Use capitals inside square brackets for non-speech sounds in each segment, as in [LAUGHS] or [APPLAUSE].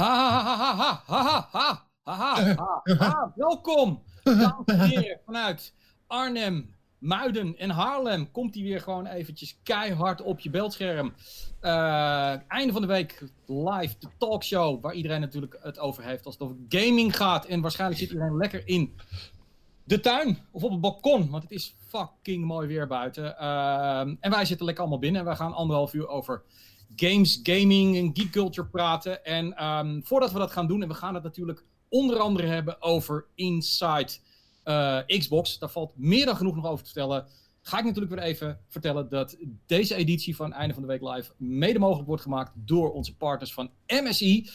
Ha. Welkom, dames en vanuit Arnhem, Muiden en Haarlem. Komt hij weer gewoon eventjes keihard op je beeldscherm. Uh, einde van de week live, de talkshow, waar iedereen natuurlijk het over heeft als het over gaming gaat. En waarschijnlijk zit iedereen lekker in de tuin of op het balkon, want het is fucking mooi weer buiten. Uh, en wij zitten lekker allemaal binnen en wij gaan anderhalf uur over games, gaming en geek culture praten. En um, voordat we dat gaan doen, en we gaan het natuurlijk onder andere hebben over Inside uh, Xbox. Daar valt meer dan genoeg nog over te vertellen. Ga ik natuurlijk weer even vertellen dat deze editie van Einde van de Week Live mede mogelijk wordt gemaakt door onze partners van MSI.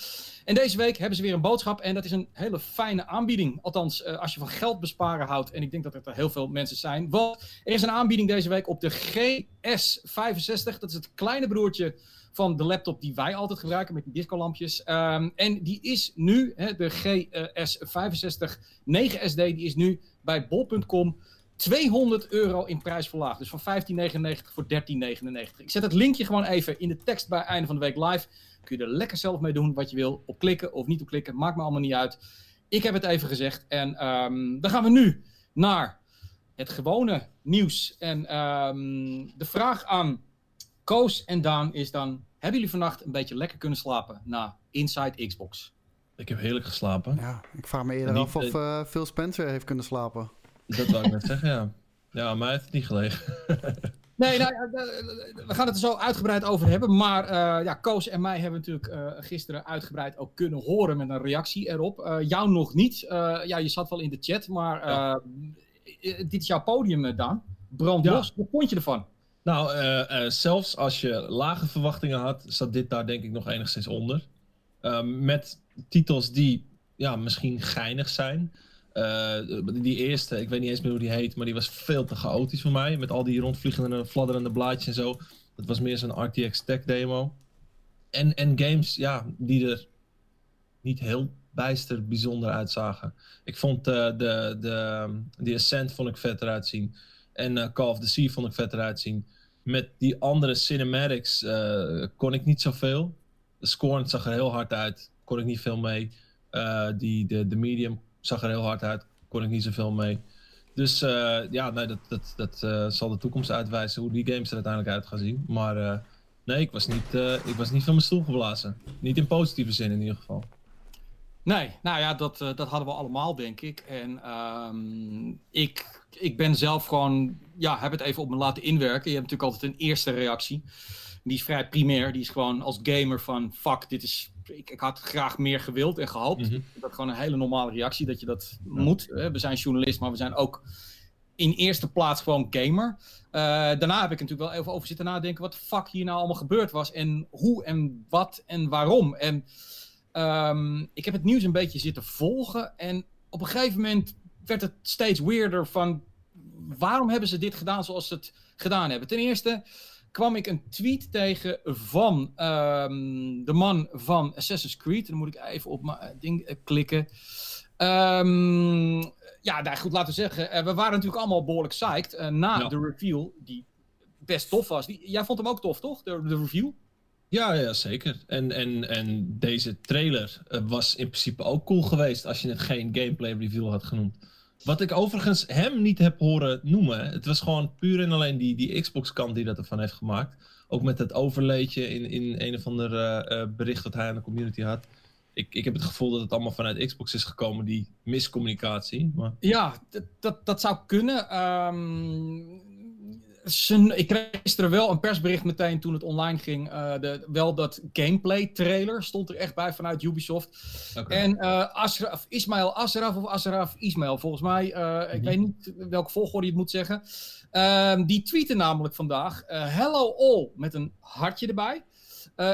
En deze week hebben ze weer een boodschap en dat is een hele fijne aanbieding. Althans, uh, als je van geld besparen houdt, en ik denk dat er heel veel mensen zijn. Want er is een aanbieding deze week op de GS65. Dat is het kleine broertje van de laptop die wij altijd gebruiken met die discolampjes. Um, en die is nu, hè, de GS65 9SD, die is nu bij bol.com 200 euro in prijs verlaagd. Dus van 15,99 voor 13,99. Ik zet het linkje gewoon even in de tekst bij einde van de week live. Kun je er lekker zelf mee doen wat je wil. Op klikken of niet op klikken, maakt me allemaal niet uit. Ik heb het even gezegd. En um, dan gaan we nu naar het gewone nieuws. En um, de vraag aan Koos en Daan is dan: hebben jullie vannacht een beetje lekker kunnen slapen na Inside Xbox? Ik heb heerlijk geslapen. Ja, ik vraag me eerder af of uh, Phil Spencer heeft kunnen slapen. Dat wou ik net zeggen, ja. Ja, mij heeft het niet gelegen. [LAUGHS] Nee, nou, we gaan het er zo uitgebreid over hebben. Maar uh, ja, Koos en mij hebben natuurlijk uh, gisteren uitgebreid ook kunnen horen met een reactie erop. Uh, jou nog niet. ja, je zat wel in de chat, maar ja. dit is jouw podium, Daan. Brand los. Wat vond je ervan? Nou, uh, uh, zelfs als je lage verwachtingen had, zat dit daar denk ik nog enigszins onder. Uh, met titels die ja, misschien geinig zijn. die eerste, ik weet niet eens meer hoe die heet, maar die was veel te chaotisch voor mij. Met al die rondvliegende, fladderende blaadjes en zo. Dat was meer zo'n RTX tech demo. En, en games, ja, die er niet heel bijster bijzonder uitzagen. Ik vond de, de, de, die Ascent vond ik vet eruit zien. En Call of the Sea vond ik vet eruit zien met die andere cinematics uh, kon ik niet zoveel. Scorn zag er heel hard uit, kon ik niet veel mee. Uh, die, de, de medium zag er heel hard uit, kon ik niet zoveel mee. Dus ja, nee, dat, dat, dat zal de toekomst uitwijzen hoe die games er uiteindelijk uit gaan zien. Maar nee, ik was, niet, ik was niet van mijn stoel geblazen. Niet in positieve zin in ieder geval. Nee, nou ja, dat, dat hadden we allemaal, denk ik. En um, ik ik ben zelf gewoon, ja, heb het even op me laten inwerken. Je hebt natuurlijk altijd een eerste reactie. Die is vrij primair. Die is gewoon als gamer van, fuck, dit is, ik, ik had graag meer gewild en gehoopt. Mm -hmm. Dat is gewoon een hele normale reactie, dat je dat ja. moet. We zijn journalist, maar we zijn ook in eerste plaats gewoon gamer. Uh, daarna heb ik natuurlijk wel even over zitten nadenken wat de fuck hier nou allemaal gebeurd was. En hoe en wat en waarom. En um, ik heb het nieuws een beetje zitten volgen. En op een gegeven moment werd het steeds weirder van waarom hebben ze dit gedaan zoals ze het gedaan hebben. Ten eerste kwam ik een tweet tegen van um, de man van Assassin's Creed. Dan moet ik even op mijn ding uh, klikken. Um, ja, nou goed, laten we zeggen. Uh, we waren natuurlijk allemaal behoorlijk psyched uh, na ja. de reveal, die best tof was. Die, jij vond hem ook tof, toch? De, de review? Ja, ja, zeker. En, en, en deze trailer was in principe ook cool geweest als je het geen gameplay review had genoemd. Wat ik overigens hem niet heb horen noemen. Het was gewoon puur en alleen die, die Xbox-kant die dat ervan heeft gemaakt. Ook met het overleedje in, in een of ander uh, bericht dat hij aan de community had. Ik, ik heb het gevoel dat het allemaal vanuit Xbox is gekomen, die miscommunicatie. Maar... Ja, dat, dat, dat zou kunnen. Um, ik kreeg gisteren wel een persbericht meteen toen het online ging. Uh, de, wel dat gameplay trailer stond er echt bij vanuit Ubisoft. Okay. En uh, Ashraf, Ismail Ashraf of Ashraf Ismail, volgens mij. Uh, mm-hmm. Ik weet niet welke volgorde je het moet zeggen. Ehm, die tweeten namelijk vandaag: Hello all, met een hartje erbij.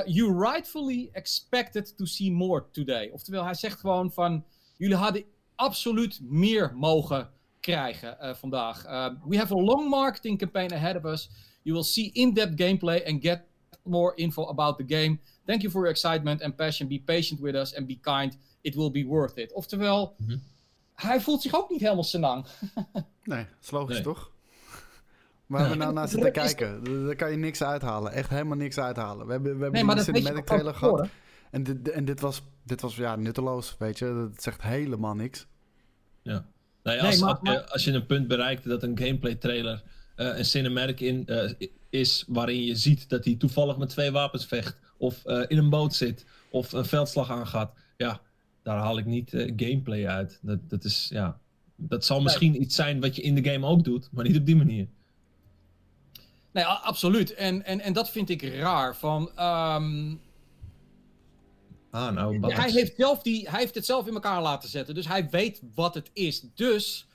you rightfully expected to see more today. Oftewel, hij zegt gewoon van: jullie hadden absoluut meer mogen krijgen uh, vandaag. Uh, we have a long marketing campaign ahead of us. You will see in-depth gameplay and get more info about the game. Thank you for your excitement and passion. Be patient with us and be kind. It will be worth it. Oftewel, mm -hmm. hij voelt zich ook niet helemaal senang. [LAUGHS] nee, dat is logisch nee. toch? Waar we nou naar zitten kijken, daar kan je niks uithalen. Echt helemaal niks uithalen. We hebben, we hebben nee, maar een cinematic trailer gehad. En dit, en dit was, dit was ja, nutteloos, weet je. Dat zegt helemaal niks. Ja. Nou ja, als, als, je, als, je, een punt bereikt dat een gameplay trailer uh, een cinematic in, uh, is waarin je ziet dat hij toevallig met twee wapens vecht, of uh, in een boot zit, of een veldslag aangaat, ja, daar haal ik niet gameplay uit. Dat, dat, is, ja, dat zal misschien iets zijn wat je in de game ook doet, maar niet op die manier. Nee, absoluut. En, en, en dat vind ik raar. Van, um... ah, nou, hij, heeft zelf die, hij heeft het zelf in elkaar laten zetten. Dus hij weet wat het is. Dus,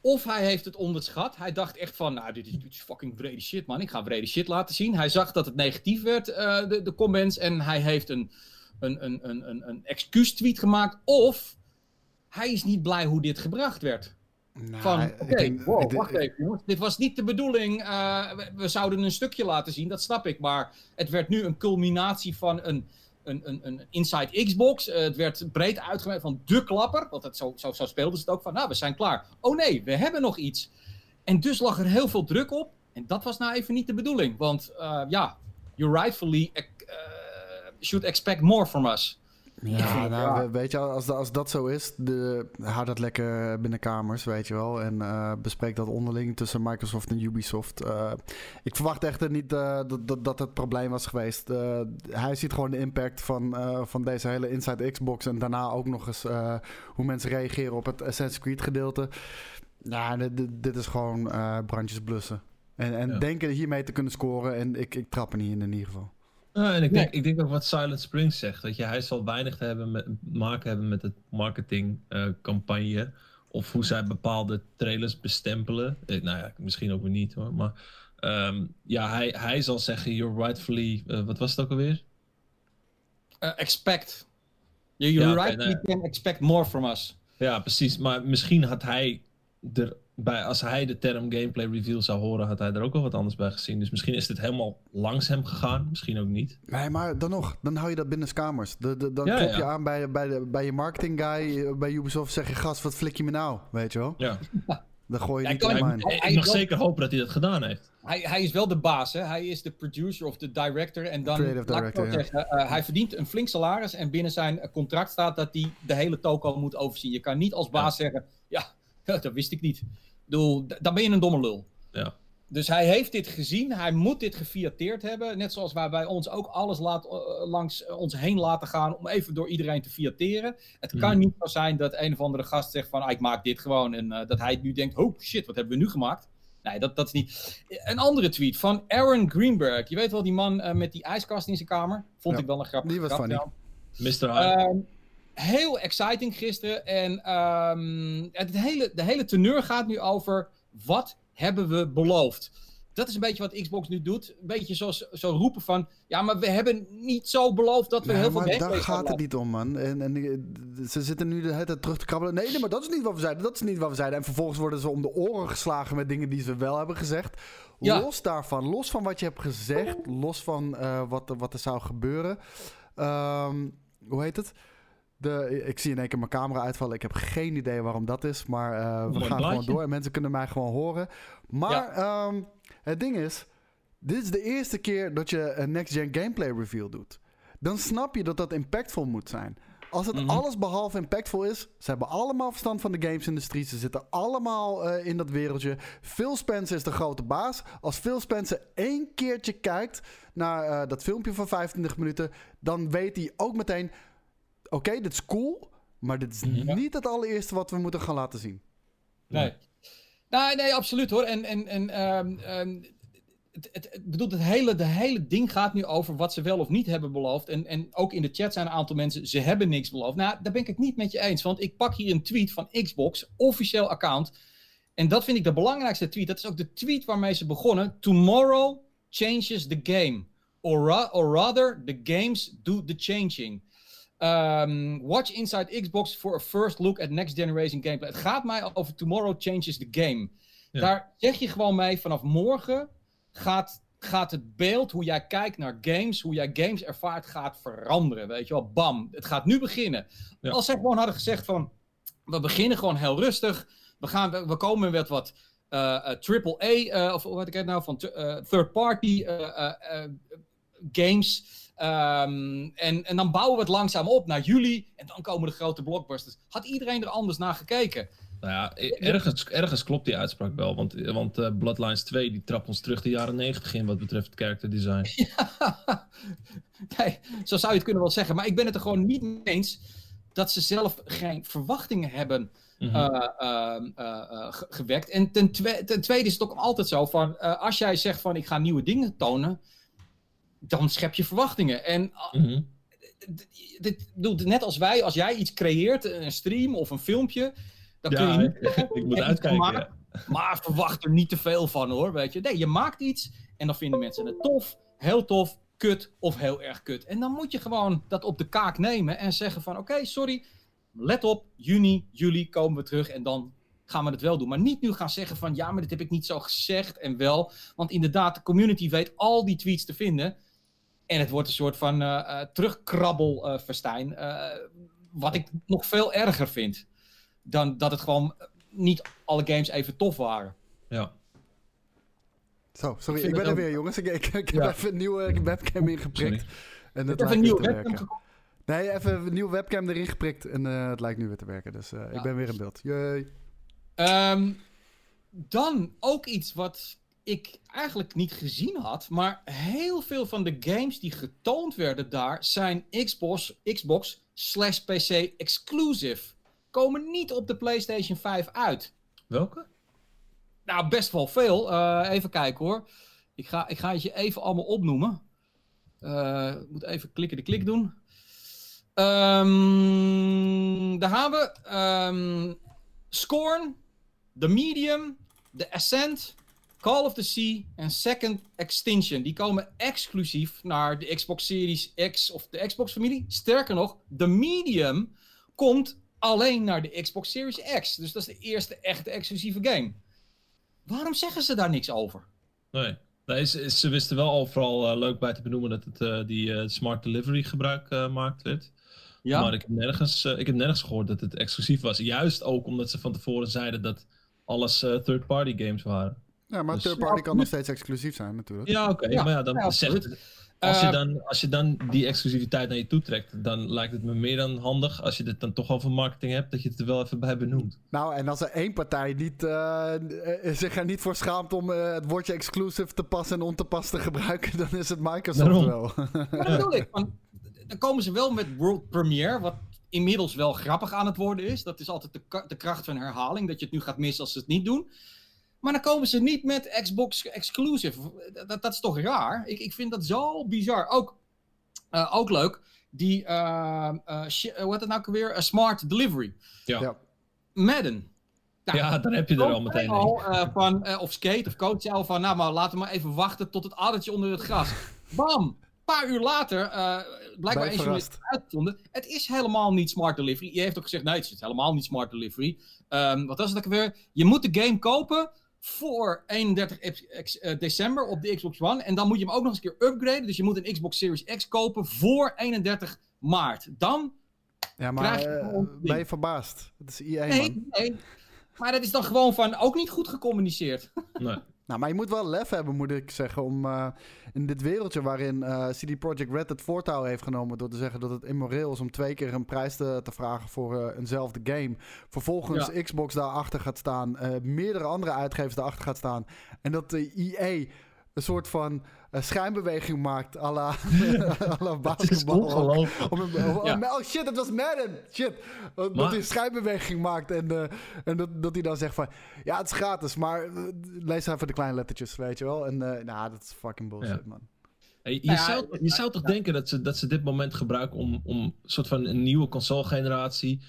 of hij heeft het onderschat. Hij dacht echt van, nou, dit is, dit is fucking vrede shit, man. Ik ga vrede shit laten zien. Hij zag dat het negatief werd, uh, de, de comments. En hij heeft een, een, een, een, een, een excuus-tweet gemaakt. Of hij is niet blij hoe dit gebracht werd. Nou, van, oké, wow, wacht even jongens. Dit was niet de bedoeling. Uh, we, zouden een stukje laten zien, dat snap ik. Maar het werd nu een culminatie van een, een, een, een Inside Xbox. Uh, het werd breed uitgebreid van de klapper. Want het zo, zo, zo speelden ze het ook van, nou, we zijn klaar. Oh nee, we hebben nog iets. En dus lag er heel veel druk op. En dat was nou even niet de bedoeling. Want uh, ja, you rightfully should expect more from us. Ja, nou, weet je, als, als dat zo is, de, hou dat lekker binnen kamers, weet je wel. En uh, bespreek dat onderling tussen Microsoft en Ubisoft. Uh, ik verwacht echt niet uh, dat, dat, dat het probleem was geweest. hij ziet gewoon de impact van, van deze hele Inside Xbox. En daarna ook nog eens hoe mensen reageren op het Assassin's Creed gedeelte. Ja, dit, dit is gewoon brandjes blussen. En, en denken hiermee te kunnen scoren. En ik, ik trap er niet in in ieder geval. Uh, en ik denk, ik denk ook wat Silent Springs zegt. Dat je, hij zal weinig te hebben met, maken hebben met het marketingcampagne. Uh, of hoe zij bepaalde trailers bestempelen. Eh, nou ja, misschien ook weer niet hoor. Maar um, ja, hij, hij zal zeggen: You're rightfully. Uh, wat was het ook alweer? Uh, expect. You, you ja, rightly okay, can expect more from us. Ja, precies. Maar misschien had hij er bij, als hij de term gameplay reveal zou horen, had hij er ook wel wat anders bij gezien. Dus misschien is dit helemaal langs hem gegaan, misschien ook niet. Nee, maar dan nog, dan hou je dat binnen kamers. De, de, dan ja, klop je aan bij, bij, de, bij je marketing guy eh, bij Ubisoft, zeg je gast, wat flik je me nou, weet je wel? Ja. [LAUGHS] Dan gooi je niet kan, hij, hij, Ik mag zeker hopen dat hij dat gedaan heeft. Hij, hij is wel de baas, hè? hij is de producer of de director. En dan, Creative director, zeggen, uh, hij verdient een flink salaris en binnen zijn contract staat dat hij de hele toko moet overzien. Je kan niet als baas zeggen, ja, dat wist ik niet bedoel, dan ben je een domme lul. Ja. Dus hij heeft dit gezien, hij moet dit gefiateerd hebben. Net zoals wij bij ons ook alles laat, uh, langs ons heen laten gaan om even door iedereen te fiateren. Het kan mhm. niet zo zijn dat een of andere gast zegt van ah, ik maak dit gewoon en uh, dat hij nu denkt, oh shit, wat hebben we nu gemaakt? Nee, dat, dat is niet. Een andere tweet van Aaron Greenberg. Je weet wel, die man uh, met die ijskast in zijn kamer. Vond ja, ik wel een grappig. Die was funny. Mr. Heel exciting gisteren. En um, het hele, de hele teneur gaat nu over wat hebben we beloofd. Dat is een beetje wat Xbox nu doet. Een beetje zoals zo roepen van... Ja, maar we hebben niet zo beloofd dat we heel veel maar daar gaat het niet om, man. En, en ze zitten nu de hele tijd terug te krabbelen. Nee, nee, maar dat is niet wat we zeiden. Dat is niet wat we zeiden. En vervolgens worden ze om de oren geslagen met dingen die ze wel hebben gezegd. Los daarvan, los van wat je hebt gezegd... Los van uh, wat, wat er zou gebeuren... Um, hoe heet het? De, ik zie in één keer mijn camera uitvallen. Ik heb geen idee waarom dat is. Maar uh, we gaan gewoon door en mensen kunnen mij gewoon horen. Maar ehm, het ding is, dit is de eerste keer dat je een next-gen gameplay reveal doet. Dan snap je dat dat impactful moet zijn. Als het mm -hmm. alles behalve impactful is, ze hebben allemaal verstand van de gamesindustrie. Ze zitten allemaal uh, in dat wereldje. Phil Spencer is de grote baas. Als Phil Spencer één keertje kijkt naar uh, dat filmpje van 25 minuten, dan weet hij ook meteen oké, dit is cool, maar dit is niet het allereerste wat we moeten gaan laten zien. Nee. Nee, nee, absoluut hoor. En, en, en um, um, het, het, het, bedoel, het hele, de hele ding gaat nu over wat ze wel of niet hebben beloofd. En, en ook in de chat zijn een aantal mensen, ze hebben niks beloofd. Nou, daar ben ik het niet met je eens. Want ik pak hier een tweet van Xbox, officieel account. En dat vind ik de belangrijkste tweet. Dat is ook de tweet waarmee ze begonnen. Tomorrow changes the game. Or, ra or rather, the games do the changing. Um, watch Inside Xbox for a first look at next generation gameplay. Het gaat mij over Tomorrow Changes the Game. Daar zeg je gewoon mee, vanaf morgen gaat, gaat het beeld, hoe jij kijkt naar games, hoe jij games ervaart, gaat veranderen. Weet je wel, bam. Het gaat nu beginnen. Als ze gewoon hadden gezegd van, we beginnen gewoon heel rustig. We, gaan, we, komen met wat uh, uh, triple A, uh, of wat ik het nou, van third party games Ehm, en, en dan bouwen we het langzaam op naar juli. En dan komen de grote blockbusters. Had iedereen er anders naar gekeken? Nou ja, ergens, ergens klopt die uitspraak wel. Want, want uh, Bloodlines 2 die trapt ons terug de jaren 90 in wat betreft character design. [LAUGHS] Ja, nee, zo zou je het kunnen wel zeggen. Maar ik ben het er gewoon niet mee eens dat ze zelf geen verwachtingen hebben mm -hmm. uh, gewekt. En ten, twe ten, tweede is het ook altijd zo van, als jij zegt van ik ga nieuwe dingen tonen, dan schep je verwachtingen. En mm -hmm. dit, dit, net als wij, als jij iets creëert, een stream of een filmpje, dan ja, kun je niet... Ik, [LAUGHS] ik moet uitkijken, maar, ja. maar verwacht er niet te veel van hoor, weet je. Nee, je maakt iets en dan vinden mensen het tof, heel tof, kut of heel erg kut. En dan moet je gewoon dat op de kaak nemen en zeggen van oké, sorry, let op, juni, juli komen we terug en dan gaan we het wel doen. Maar niet nu gaan zeggen van ja, maar dit heb ik niet zo gezegd en wel. Want inderdaad, de community weet al die tweets te vinden. En het wordt een soort van uh, uh, terugkrabbelfestijn. Uh, wat ik nog veel erger vind. Dan dat het gewoon niet alle games even tof waren. Ja. Zo, sorry, ik, ik ben er ook... weer, jongens. Ik, ik, ik ja. heb even een nieuwe webcam ingeprikt. Sorry. En het even een nieuwe webcam. Nee, even een nieuwe webcam erin geprikt en uh, het lijkt nu weer te werken. Dus uh, ja. ik ben weer in beeld. Jee. Um, dan ook iets wat ik eigenlijk niet gezien had, maar heel veel van de games die getoond werden daar zijn Xbox, Xbox slash PC exclusive. Komen niet op de PlayStation 5 uit. Welke? Nou, best wel veel. Uh, even kijken hoor. Ik ga, ik ga het je even allemaal opnoemen. Uh, ik moet even klikken de klik doen. Um, daar gaan we. Um, Scorn, The Medium, The Ascent, Call of the Sea en Second Extinction. Die komen exclusief naar de Xbox Series X of de Xbox familie. Sterker nog, The Medium komt alleen naar de Xbox Series X. Dus dat is de eerste echte exclusieve game. Waarom zeggen ze daar niks over? Nee. nee ze, ze, wisten wel al vooral uh, leuk bij te benoemen dat het uh, die uh, smart delivery gebruik maakt werd. Ja. Maar ik heb, nergens, ik heb nergens gehoord dat het exclusief was. Juist ook omdat ze van tevoren zeiden dat alles third-party games waren. Ja, maar dus, third-party kan nog steeds exclusief zijn natuurlijk. Ja, oké. Okay, ja. Maar ja, dan ja, zegt als je, dan, als je dan die exclusiviteit naar je toe trekt, dan lijkt het me meer dan handig, als je het dan toch over marketing hebt, dat je het er wel even bij benoemt. Nou, en als er één partij niet, uh, zich er niet voor schaamt om uh, het woordje exclusive te passen en on te pas te gebruiken, [LAUGHS] dan is het Microsoft Daarom. wel. [LAUGHS] Ja, dat bedoel ik. Want dan komen ze wel met World Premiere, wat inmiddels wel grappig aan het worden is. Dat is altijd de, de kracht van herhaling, dat je het nu gaat missen als ze het niet doen. Maar dan komen ze niet met Xbox exclusive. Dat, dat is toch raar? Ik, ik vind dat zo bizar. Ook, uh, ook leuk. Die, uh, uh, hoe heet het nou weer? smart delivery. Ja. ja. Madden. Nou, ja, dan heb je er al meteen al, van, Of Skate of Coach al van, nou maar laten we maar even wachten tot het addertje onder het gras. Bam! Een paar uur later, blijkbaar eens journalist uitgevonden. Het is helemaal niet smart delivery. Je heeft ook gezegd, nee, het is helemaal niet smart delivery. Um, wat was het ook weer? Je moet de game kopen voor 31 december op de Xbox One. En dan moet je hem ook nog eens een keer upgraden. Dus je moet een Xbox Series X kopen voor 31 maart. Dan ja, maar krijg je uh, ben je verbaasd? Het is EA, nee, man. nee. Maar dat is dan gewoon van ook niet goed gecommuniceerd. Nee. Nou, maar je moet wel lef hebben, moet ik zeggen, om uh, in dit wereldje waarin uh, CD Projekt Red het voortouw heeft genomen door te zeggen dat het immoreel is om twee keer een prijs te, te vragen voor uh, eenzelfde game. Vervolgens ja. Xbox daarachter gaat staan, meerdere andere uitgevers daarachter gaat staan. En dat de EA een soort van uh, schijnbeweging maakt à la, [LAUGHS] à la basketbal. ongelooflijk. Om, om, om, ja. Oh shit, het was Madden! Shit! Maar, dat hij een schijnbeweging maakt en, uh, en dat, dat hij dan zegt van... Ja, het is gratis, maar uh, lees even de kleine lettertjes, weet je wel. En nou, dat is fucking bullshit, ja. man. Hey, je, ja, zou, je zou toch denken dat ze, dat ze dit moment gebruiken om, om een soort van een nieuwe console-generatie...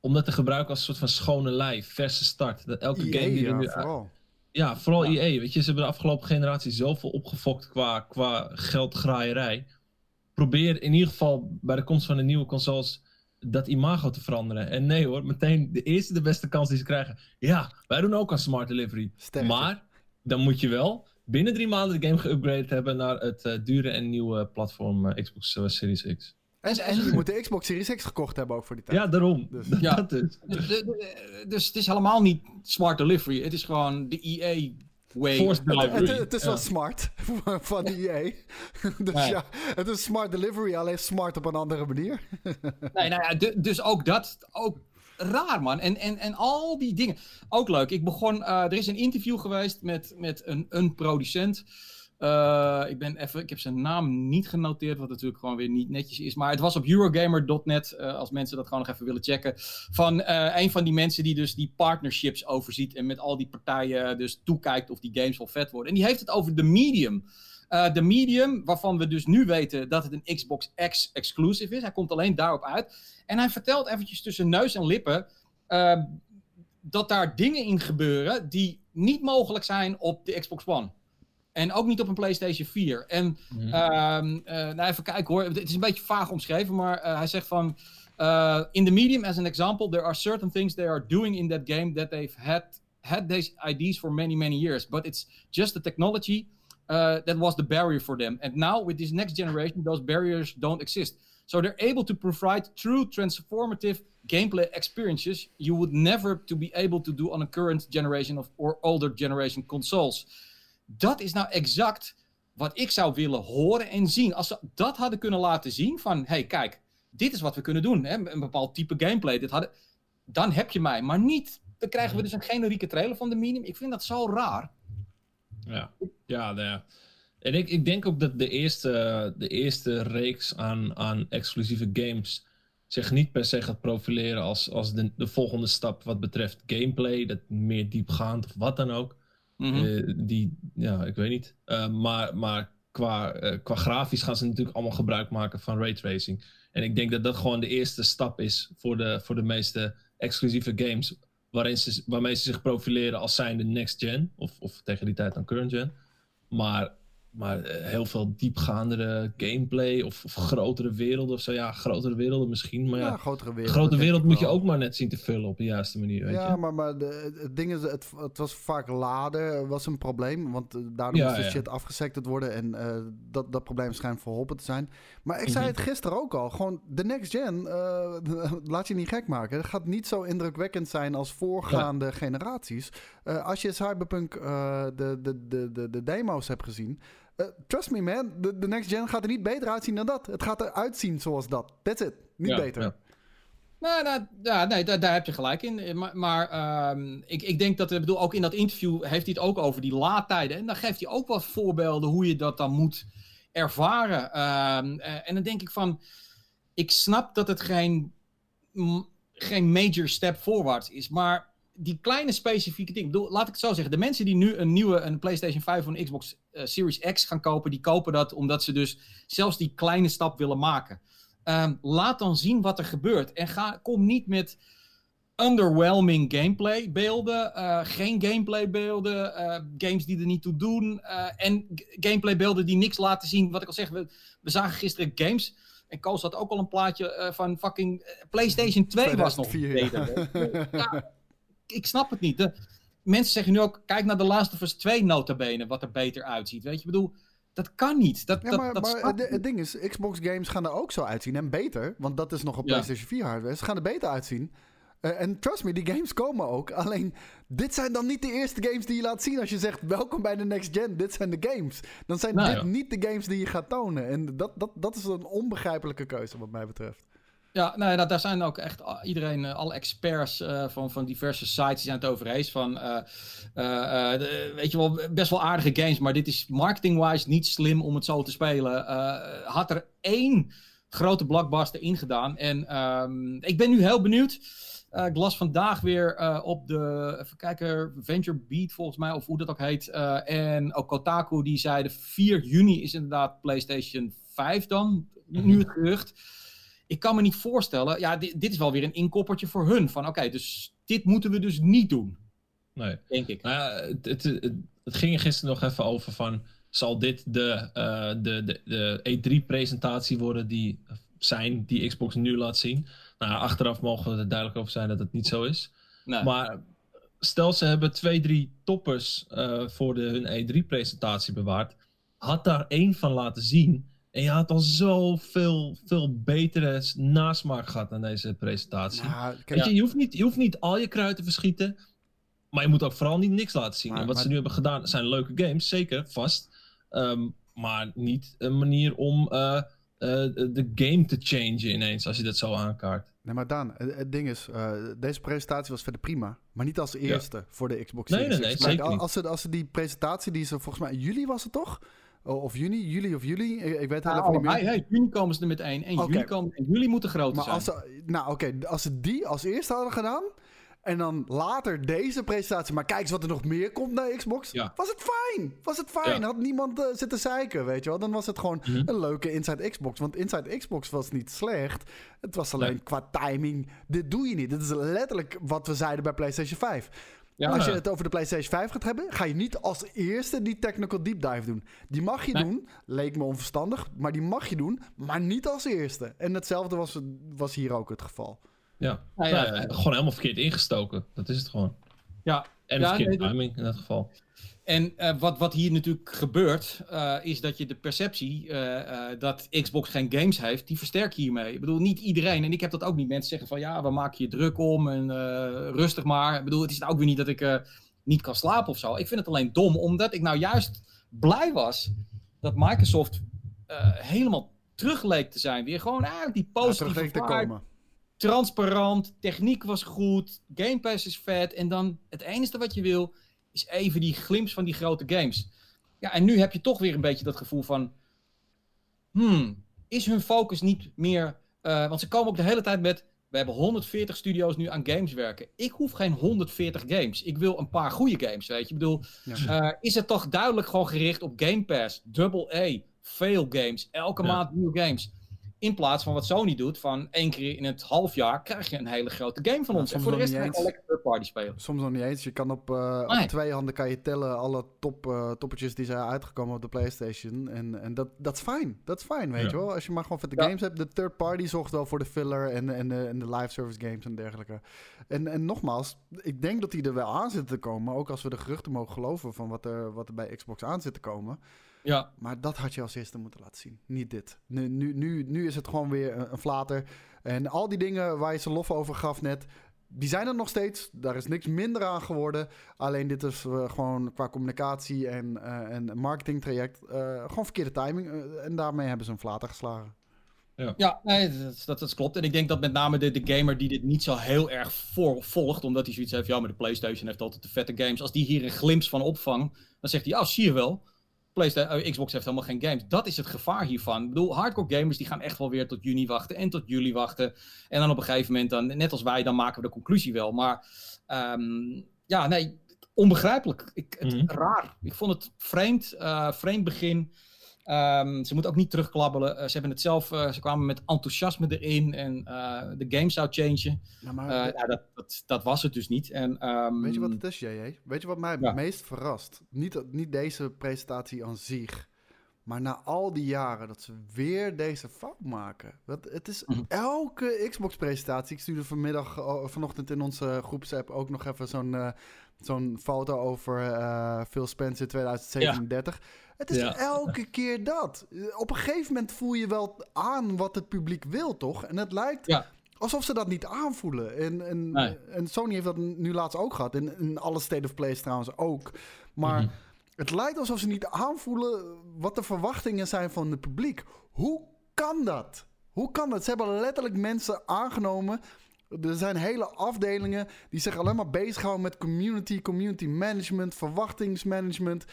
om dat te gebruiken als een soort van schone lei, verse start. Dat elke EA, game die ja, er nu... Ja, vooral ja. EA. Weet je, ze hebben de afgelopen generatie zoveel opgefokt qua, qua geldgraaierij. Probeer in ieder geval bij de komst van de nieuwe consoles dat imago te veranderen. En nee hoor, meteen de eerste de beste kans die ze krijgen. Ja, wij doen ook aan smart delivery. Sterker. Maar dan moet je wel binnen drie maanden de game geüpgraded hebben naar het uh, dure en nieuwe platform uh, Xbox uh, Series X. En, en je moet de Xbox Series X gekocht hebben ook voor die tijd. Ja, daarom. Dus, ja. dus. dus. Dus het is helemaal niet smart delivery. Het is gewoon de EA way. Forced Het, delivery. het- het is wel smart [LAUGHS] van EA. [LAUGHS] dus Nee. ja, het is smart delivery, alleen smart op een andere manier. [LAUGHS] Nee, nou ja, du- dus ook dat, ook raar man. En, en, en al die dingen. Ook leuk. Ik begon, eh, er is een interview geweest met, met een, een producent. Eh, ik, ben even, ik heb zijn naam niet genoteerd, wat natuurlijk gewoon weer niet netjes is. Maar het was op Eurogamer.net, eh, als mensen dat gewoon nog even willen checken. Van eh, een van die mensen die dus die partnerships overziet. En met al die partijen dus toekijkt of die games wel vet worden. En die heeft het over de medium. De medium, waarvan we dus nu weten dat het een Xbox X exclusive is. Hij komt alleen daarop uit. En hij vertelt eventjes tussen neus en lippen dat daar dingen in gebeuren die niet mogelijk zijn op de Xbox One. En ook niet op een PlayStation 4. En Mhm. Ehm, eh, nou, even kijken hoor. Het is een beetje vaag omschreven, maar eh, hij zegt van... eh, in the medium, as an example, there are certain things they are doing in that game that they've had, had these IDs for many, many years. But it's just the technology uh, that was the barrier for them. And now, with this next generation, those barriers don't exist. So they're able to provide true transformative gameplay experiences you would never to be able to do on a current generation of or older generation consoles. Dat is nou exact wat ik zou willen horen en zien. Als ze dat hadden kunnen laten zien van, hey kijk, dit is wat we kunnen doen. Hè? Een bepaald type gameplay. Dit hadden, dan heb je mij. Maar niet, dan krijgen we dus een generieke trailer van de medium. Ik vind dat zo raar. Ja, ja, nou ja. En ik, ik denk ook dat de eerste, de eerste reeks aan, aan exclusieve games zich niet per se gaat profileren als, als de, de volgende stap wat betreft gameplay, dat meer diepgaand of wat dan ook. Mhm. Eh, die, ja, ik weet niet. Eh, maar maar qua, eh, qua grafisch gaan ze natuurlijk allemaal gebruik maken van raytracing. En ik denk dat dat gewoon de eerste stap is voor de, voor de meeste exclusieve games. Waarin ze, waarmee ze zich profileren als zijnde next gen. Of, of tegen die tijd dan current gen. Maar, maar eh, heel veel diepgaandere gameplay of, of grotere werelden of zo. Ja, grotere werelden misschien. Maar ja, Ja, grotere wereld. grote wereld moet je ook maar net zien te vullen op de juiste manier. Weet Ja, je? maar, maar de, het ding is, het, het was vaak laden was een probleem. Want eh, daardoor Ja, moest de ja. shit afgesected worden. En eh, dat, dat probleem schijnt verholpen te zijn. Maar ik zei Mhm. het gisteren ook al. Gewoon de next gen, [LAUGHS] laat je niet gek maken. Het gaat niet zo indrukwekkend zijn als voorgaande generaties. Als je Cyberpunk de, de, de, de, de demo's hebt gezien... eh, trust me man, de, de next gen gaat er niet beter uitzien dan dat. Het gaat eruit zien zoals dat. That's it. Niet Ja, beter. ja. Nou, nou, ja, nee, daar, daar heb je gelijk in. Eh, Maar, maar ehm, ik, ik denk dat, ik bedoel, ook in dat interview heeft hij het ook over die laadtijden. En dan geeft hij ook wat voorbeelden hoe je dat dan moet ervaren. Ehm, eh, en dan denk ik van, ik snap dat het geen, m- geen major step voorwaarts is, maar die kleine specifieke dingen. Ik bedoel, laat ik het zo zeggen. De mensen die nu een nieuwe een PlayStation 5 of een Xbox eh, Series X gaan kopen, die kopen dat omdat ze dus zelfs die kleine stap willen maken. Ehm, laat dan zien wat er gebeurt. En ga, kom niet met underwhelming gameplay beelden, eh, geen gameplay beelden, eh, games die er niet toe doen en gameplay beelden die niks laten zien. Wat ik al zeg, we, we zagen gisteren games en Koos had ook al een plaatje van fucking PlayStation 2 was nog 2004, beter. Ja, ik snap het niet. De, mensen zeggen nu ook, kijk naar The Last of Us 2 notabene, wat er beter uitziet. Weet je, ik bedoel, dat kan niet. Dat, Ja, dat, maar, dat maar het, ding is, Xbox games gaan er ook zo uitzien en beter. Want dat is nog op Ja. PlayStation 4 hardware. Ze gaan er beter uitzien. Eh, en trust me, die games komen ook. Alleen, dit zijn dan niet de eerste games die je laat zien als je zegt... welkom bij de next gen, dit zijn de games. Dan zijn Nou, dit ja. niet de games die je gaat tonen. En dat, dat, dat is een onbegrijpelijke keuze wat mij betreft. Ja, nou, ja, daar zijn ook echt iedereen, eh, alle experts eh, van, van diverse sites, die zijn het over eens. Van, eh, de- weet je wel, best wel aardige games, maar dit is marketing-wise niet slim om het zo te spelen. Had er één grote blockbuster in gedaan. En ehm, ik ben nu heel benieuwd. Ik las vandaag weer op de, even kijken, Venture Beat volgens mij, of hoe dat ook heet. en ook Kotaku, die zeiden 4 juni is inderdaad PlayStation 5 dan, nu het gerucht ik kan me niet voorstellen. Ja, dit, dit is wel weer een inkoppertje voor hun. Van oké, dus dit moeten we dus niet doen, Nee. denk ik. Nou ja, het, het, ging er gisteren nog even over van... Zal dit de, eh, de, de, de E3-presentatie worden die zijn die Xbox nu laat zien? Nou, achteraf mogen we er duidelijk over zijn dat het niet zo is. Nee. Maar stel ze hebben twee, drie toppers eh, voor de, hun E3-presentatie bewaard. Had daar één van laten zien. En je had al zoveel veel betere nasmaak gehad aan deze presentatie. Nou, kijk, Weet je, je hoeft, niet, je hoeft niet al je kruid te verschieten. Maar je moet ook vooral niet niks laten zien. Maar- en wat maar- ze nu hebben gedaan zijn leuke games, zeker, vast. Ehm, maar niet een manier om eh, eh, de game te changen ineens, als je dat zo aankaart. Nee, maar Daan, het, ding is, eh, deze presentatie was verder prima. Maar niet als eerste voor de Xbox Nee, Series nee, nee, X. Kijk, zeker niet. als, ze, als ze die presentatie die ze volgens mij in juli was het toch? O- Of juni, juli of juli, ik, ik weet het Nou, even niet meer. allebei, hè. juni komen ze er met één. En Oké. juli komen en juli moeten groter Maar zijn. als ze, nou oké, als ze die als eerste hadden gedaan en dan later deze presentatie, maar kijk eens wat er nog meer komt naar Xbox, Ja. was het fijn. Was het fijn. Ja. Had niemand eh, zitten zeiken, weet je wel. Dan was het gewoon Mhm. een leuke Inside Xbox. Want Inside Xbox was niet slecht. Het was alleen Nee. qua timing, dit doe je niet. Dit is letterlijk wat we zeiden bij PlayStation 5. Ja. Als je het over de PlayStation 5 gaat hebben, ga je niet als eerste die technical deep dive doen. Die mag je Nee. doen, leek me onverstandig, maar die mag je doen, maar niet als eerste. En hetzelfde was, was hier ook het geval. Ja, ja, ja, gewoon helemaal verkeerd ingestoken. Dat is het gewoon. ja, En Ja, verkeerde nee, timing in dat geval. En eh, wat, wat hier natuurlijk gebeurt, eh, is dat je de perceptie eh, dat Xbox geen games heeft, die versterk je hiermee. Ik bedoel, niet iedereen, en ik heb dat ook niet. Mensen zeggen van ja, we maken je druk om en rustig maar. Ik bedoel, het is nou ook weer niet dat ik niet kan slapen of zo. Ik vind het alleen dom, omdat ik nou juist blij was dat Microsoft helemaal terug leek te zijn. Weer gewoon eigenlijk die Ja, positieve te komen. transparant, techniek was goed, Game Pass is vet. En dan het enige wat je wil, is even die glimps van die grote games. Ja, en nu heb je toch weer een beetje dat gevoel van... Hmm, is hun focus niet meer... eh, want ze komen ook de hele tijd met... We hebben 140 studio's nu aan games werken. Ik hoef geen 140 games. Ik wil een paar goede games, weet je. Ik bedoel, Ja. eh, is het toch duidelijk gewoon gericht op Game Pass, Double A, veel games, elke Ja. maand nieuwe games. In plaats van wat Sony doet, van één keer in het half jaar krijg je een hele grote game van Ja, ons. En voor de rest ga je lekker third party spelen. Soms nog niet eens. Je kan op, eh, Nee. op twee handen kan je tellen alle top, eh, toppertjes die zijn uitgekomen op de PlayStation. En, en dat, dat is fijn. Dat is fijn, weet Ja. je wel. Als je maar gewoon vette Ja. games hebt. De third party zorgt wel voor de filler en, en, de, en de live service games en dergelijke. En, en nogmaals, ik denk dat die er wel aan zitten te komen. Ook als we de geruchten mogen geloven van wat er, wat er bij Xbox aan zit te komen. Ja, Maar dat had je als eerste moeten laten zien. Niet dit. Nu, nu, nu, nu is het gewoon weer een, een flater. En al die dingen waar je ze lof over gaf net... Die zijn er nog steeds. Daar is niks minder aan geworden. Alleen dit is eh, gewoon qua communicatie en, eh en marketingtraject... eh, gewoon verkeerde timing. en daarmee hebben ze een flater geslagen. ja nee, dat, dat, dat klopt. En ik denk dat met name de, de gamer die dit niet zo heel erg voor, volgt, omdat hij zoiets heeft, ja, maar de PlayStation heeft altijd de vette games. Als die hier een glimps van opvangt, dan zegt hij, oh, zie je wel. PlayStation, eh, Xbox heeft helemaal geen games. Dat is het gevaar hiervan. Ik bedoel, hardcore gamers die gaan echt wel weer tot juni wachten en tot juli wachten. En dan op een gegeven moment, dan, net als wij, dan maken we de conclusie wel. Maar ehm, ja, nee, onbegrijpelijk. Ik, het, Mhm. Raar. Ik vond het vreemd, eh, vreemd begin. Ehm, ze moeten ook niet terugklabbelen. Eh, ze hebben het zelf, eh, ze kwamen met enthousiasme erin en eh, de game zou changen. Ja, maar nou, dat, dat, dat was het dus niet. En, ehm, weet je wat het is, JJ? Weet je wat mij Ja. het meest verrast? Niet, niet deze presentatie aan zich... Maar na al die jaren dat ze weer deze fout maken. Want het is Mhm. elke Xbox-presentatie. Ik stuurde vanmiddag, vanochtend in onze groepsapp ook nog even zo'n zo'n foto over eh, Phil Spencer 2037. Het is Ja. elke keer dat. Eh, Op een gegeven moment voel je wel aan wat het publiek wil, toch? En het lijkt Ja. alsof ze dat niet aanvoelen. En, en, Nee. en Sony heeft dat nu laatst ook gehad. In, in alle State of Plays trouwens ook. Maar Mhm. het lijkt alsof ze niet aanvoelen wat de verwachtingen zijn van het publiek. Hoe kan dat? Hoe kan dat? Ze hebben letterlijk mensen aangenomen. Er zijn hele afdelingen die zich alleen maar bezighouden met community, community management, verwachtingsmanagement.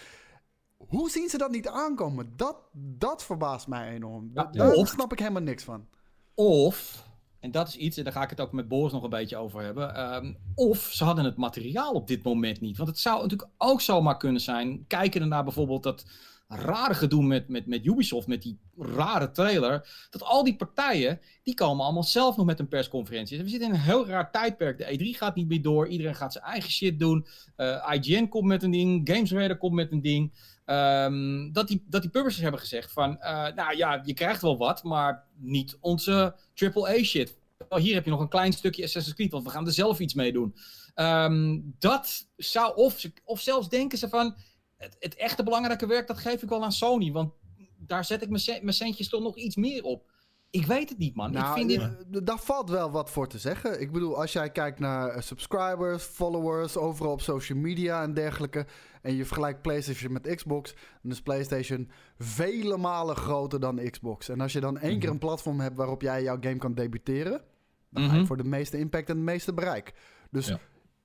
Hoe zien ze dat niet aankomen? Dat, dat verbaast mij enorm. Ja, Daar of- snap ik helemaal niks van. Of, en dat is iets, en daar ga ik het ook met Boris nog een beetje over hebben. ehm, of ze hadden het materiaal op dit moment niet. Want het zou natuurlijk ook zomaar kunnen zijn. Kijken naar bijvoorbeeld dat rare gedoe met, met, met Ubisoft, met die rare trailer. Dat al die partijen, die komen allemaal zelf nog met een persconferentie. We zitten in een heel raar tijdperk. De E3 gaat niet meer door. Iedereen gaat zijn eigen shit doen. Eh, IGN komt met een ding. Games Radar komt met een ding. Ehm, dat, die, dat die publishers hebben gezegd van, eh, nou ja, je krijgt wel wat, maar niet onze AAA shit. Oh, hier heb je nog een klein stukje Assassin's Creed, want we gaan er zelf iets mee doen. Ehm, dat zou, of, of zelfs denken ze van, het, het echte belangrijke werk, dat geef ik wel aan Sony, want daar zet ik mijn, cent- mijn centjes toch nog iets meer op. Ik weet het niet, man. Nou, ik vind dit... eh, daar valt wel wat voor te zeggen. Ik bedoel, als jij kijkt naar eh, subscribers, followers, overal op social media en dergelijke. En je vergelijkt PlayStation met Xbox, dan is PlayStation vele malen groter dan Xbox. En als je dan één Mhm. keer een platform hebt waarop jij jouw game kan debuteren, dan ga je Mhm. voor de meeste impact en het meeste bereik. Dus Ja.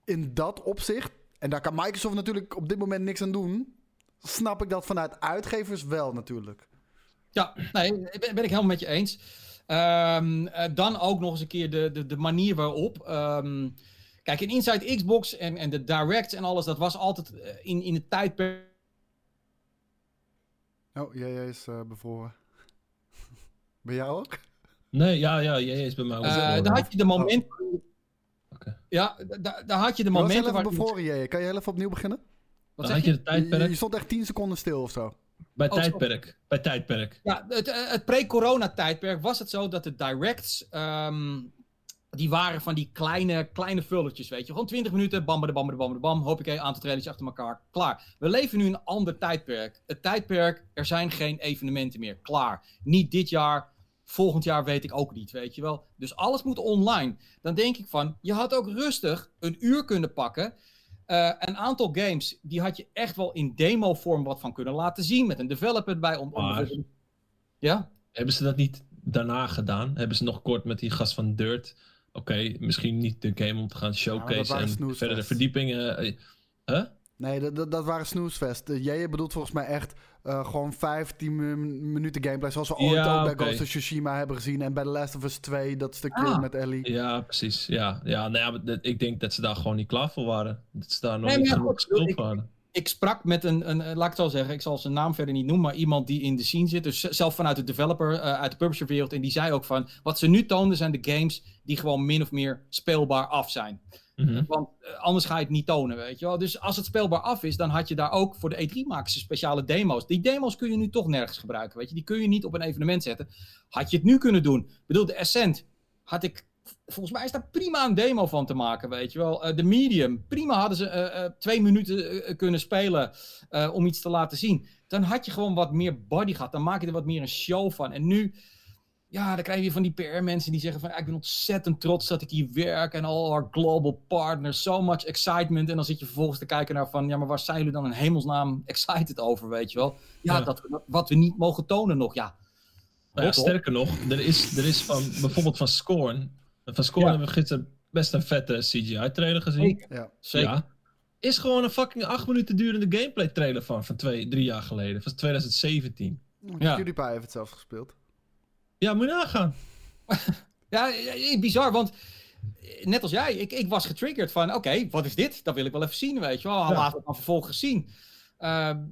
in dat opzicht, en daar kan Microsoft natuurlijk op dit moment niks aan doen, snap ik dat vanuit uitgevers wel natuurlijk. Ja, nee, ben, ben ik helemaal met je eens. Ehm, eh, dan ook nog eens een keer de, de, de manier waarop. ehm, kijk, in Inside Xbox en, en de Directs en alles, dat was altijd eh, in, in het tijdperk. Oh, jij is eh, bevroren. [LAUGHS] Bij jou ook? Nee, ja, ja, jij is bij mij ook. eh bevroren. daar had je de momenten. Oké. Ja, da- daar had je de Je momenten even waar. bevroren, jij. Kan je heel even opnieuw beginnen? Wat Dan had je? je de Je, je tijdperk. stond echt 10 seconden stil of zo. Bij Oh, sorry. tijdperk. Bij tijdperk. Ja, het, het pre-corona-tijdperk was het zo dat de directs. ehm, die waren van die kleine, kleine vulletjes, weet je. Gewoon 20 minuten, bam, bam, bam, bam, bam. Hoppakee, aantal trailers achter elkaar. Klaar. We leven nu in een ander tijdperk. Het tijdperk, er zijn geen evenementen meer. Klaar. Niet dit jaar, volgend jaar weet ik ook niet, weet je wel. Dus alles moet online. Dan denk ik van, je had ook rustig een uur kunnen pakken. Eh, een aantal games, die had je echt wel in demo-vorm wat van kunnen laten zien. Met een developer erbij. Om, om Maar- bijvoorbeeld- Ja? Hebben ze dat niet daarna gedaan? Hebben ze nog kort met die gast van Dirt? Oké, misschien niet de game om te gaan showcase waren en snoesfest. verder de verdiepingen. eh, Huh? Nee, dat, dat, dat waren snoesfest. Uh, jij bedoelt volgens mij echt eh, gewoon 15 mi- minuten gameplay. Zoals we ooit Ja, ook bij. Ghost of Tsushima hebben gezien. En bij The Last of Us 2, dat stukje Ah. met Ellie. Ja, precies. Ja, ja, nou ja ik denk dat ze daar gewoon niet klaar voor waren. Dat ze daar nog Nee, niet ja, genoeg goed, gespeeld ik- waren. Ik sprak met een, een, eh, laat ik het zo zeggen, ik zal zijn naam verder niet noemen, maar iemand die in de scene zit, dus zelf vanuit de developer, eh, uit de publisher wereld, en die zei ook van, wat ze nu toonden zijn de games die gewoon min of meer speelbaar af zijn. Mhm. Want eh, anders ga je het niet tonen, weet je wel. Dus als het speelbaar af is, dan had je daar ook voor de E3 maken ze speciale demo's. Die demo's kun je nu toch nergens gebruiken, weet je. Die kun je niet op een evenement zetten. Had je het nu kunnen doen. Ik bedoel, de Ascent had ik... Volgens mij is daar prima een demo van te maken, weet je wel. Eh, de Medium, prima hadden ze eh, eh, twee minuten kunnen spelen om iets te laten zien. Dan had je gewoon wat meer body gehad. Dan maak je er wat meer een show van. En nu... Ja, dan krijg je van die PR-mensen die zeggen van... "Ja, ik ben ontzettend trots dat ik hier werk... en all our global partners, so much excitement. En dan zit je vervolgens te kijken naar van... ja, maar waar zijn jullie dan in hemelsnaam excited over, weet je wel? Ja, Ja. Dat, we- wat we niet mogen tonen nog, ja. Nou ja, sterker nog, er is, er is van bijvoorbeeld van Scorn. Van Scorn Ja. hebben we gisteren best een vette CGI-trailer gezien. Ja. Zeker. Ja. Is gewoon een fucking acht minuten durende gameplay-trailer van, van twee, drie jaar geleden. Van 2017. Ja. PewDiePie heeft het zelfs gespeeld. Ja, moet je nagaan. [LAUGHS] Ja, bizar, want eh, net als jij, ik, ik was getriggerd van, oké, wat is dit? Dat wil ik wel even zien, weet je wel. Ja. Laat het dan vervolgens zien. Ehm,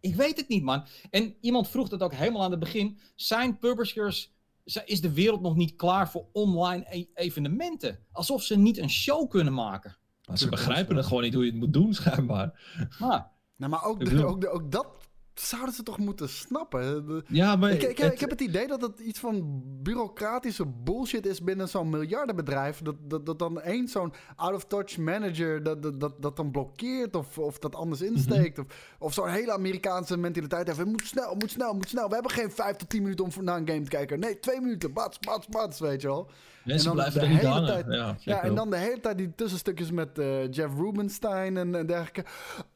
ik weet het niet, man. En iemand vroeg dat ook helemaal aan het begin. Zijn publishers, is de wereld nog niet klaar voor online e- evenementen? Alsof ze niet een show kunnen maken. Maar ze begrijpen het gewoon niet hoe je het moet doen, schijnbaar. Maar, Nou, maar ook, de- ook, de- ook dat zouden ze toch moeten snappen? De- Ja, maar ik, ik, het- ik heb het idee dat het iets van bureaucratische bullshit is binnen zo'n miljardenbedrijf. Dat, dat, dat dan één zo'n out-of-touch manager dat, dat, dat, dat dan blokkeert of, of dat anders insteekt. Of, of zo'n hele Amerikaanse mentaliteit heeft. Het moet snel, moet snel, moet snel. We hebben geen vijf tot tien minuten om naar een game te kijken. Nee, twee minuten. Bats, bats, bats, weet je wel. Mensen en dan blijven de er niet hele hangen. tijd- ja, Ja, en dan de hele tijd die tussenstukjes met eh, Jeff Rubenstein en, en dergelijke.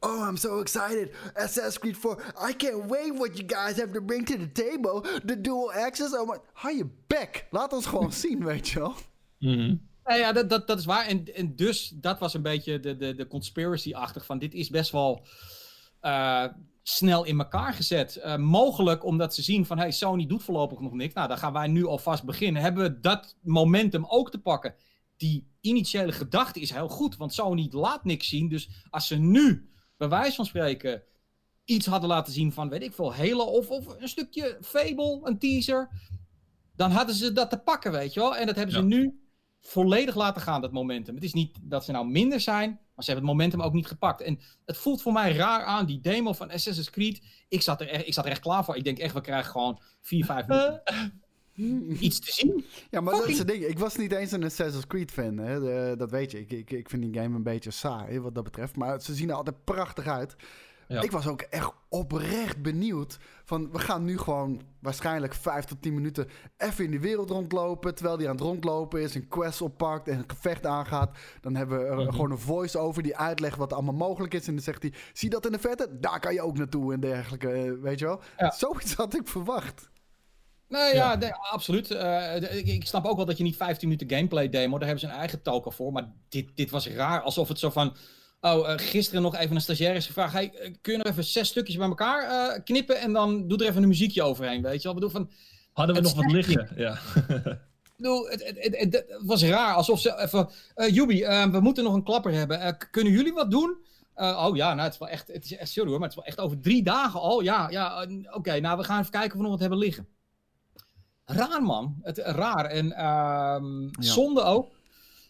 Oh, I'm so excited. Assassin's Creed 4. I can't wait what you guys have to bring to the table. The dual access. Oh my... Hou je bek. Laat ons gewoon [LAUGHS] zien, weet je wel. Mhm. Nou ja, dat, dat, dat is waar. En, en dus, dat was een beetje de, de, de conspiracy-achtig van dit is best wel eh, snel in elkaar gezet. Eh, mogelijk omdat ze zien van, hey, Sony doet voorlopig nog niks. Nou, dan gaan wij nu alvast beginnen. Hebben we dat momentum ook te pakken? Die initiële gedachte is heel goed, want Sony laat niks zien. Dus als ze nu, bij wijze van spreken, iets hadden laten zien van, weet ik veel, Halo of, of een stukje Fable, een teaser, dan hadden ze dat te pakken, weet je wel. En dat hebben ze Ja. nu volledig laten gaan, dat momentum. Het is niet dat ze nou minder zijn, maar ze hebben het momentum ook niet gepakt. En het voelt voor mij raar aan, die demo van Assassin's Creed. Ik zat er echt, ik zat er echt klaar voor. Ik denk echt, we krijgen gewoon 4, 5 [LAUGHS] minuten iets te zien. Ja, maar dat is het ding. Ik was niet eens een Assassin's Creed fan. Hè. De- dat weet je. Ik, ik, ik vind die game een beetje saai wat dat betreft. Maar ze zien er altijd prachtig uit. Ja. Ik was ook echt oprecht benieuwd. Van we gaan nu gewoon waarschijnlijk 5 tot 10 minuten even in die wereld rondlopen. Terwijl die aan het rondlopen is, een quest oppakt en een gevecht aangaat. Dan hebben we er Mhm. gewoon een voice-over die uitlegt wat allemaal mogelijk is. En dan zegt hij: Zie dat in de verte? Daar kan je ook naartoe en dergelijke. eh, Weet je wel? Ja. Zoiets had ik verwacht. Nee, ja, Ja. nee, absoluut. Eh, de- ik, ik snap ook wel dat je niet 15 minuten gameplay demo, daar hebben ze een eigen token voor. Maar dit, dit was raar, alsof het zo van... Oh, eh, gisteren nog even een stagiair is gevraagd. Hey, eh, kun je nog even zes stukjes bij elkaar eh, knippen en dan doe er even een muziekje overheen, weet je wel? Ik bedoel, van, Hadden we nog wat liggen? Ja. ik bedoel het, het, het, was raar, alsof ze even... Jubi, we moeten nog een klapper hebben. Kunnen jullie wat doen? Oh ja, nou, het is wel echt, het is echt sorry hoor, maar het is wel echt over drie dagen al. Ja, ja, oké, nou, we gaan even kijken of we nog wat hebben liggen. Raar man, het, raar. En ehm, zonde ook.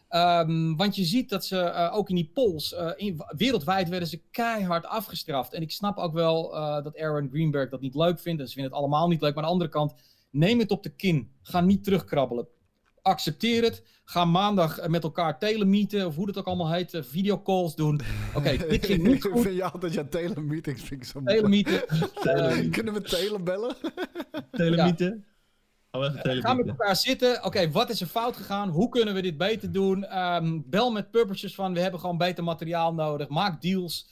Ehm, want je ziet dat ze eh, ook in die polls, eh, in, wereldwijd werden ze keihard afgestraft. En ik snap ook wel eh, dat Aaron Greenberg dat niet leuk vindt. En ze vinden het allemaal niet leuk. Maar aan de andere kant, neem het op de kin. Ga niet terugkrabbelen. Accepteer het. Ga maandag met elkaar telemeeten, of hoe dat ook allemaal heet, videocalls doen. Oké, [LAUGHS] dit ging niet Ik goed. vind je altijd jouw telemeetings vind ik zo mooi. Telemieten. [LAUGHS] Telemieten. Kunnen we telebellen? Telemieten? Gaan we even Ga met telemieten. elkaar zitten. Oké, wat is er fout gegaan? Hoe kunnen we dit beter doen? Ehm, bel met publishers van, we hebben gewoon beter materiaal nodig. Maak deals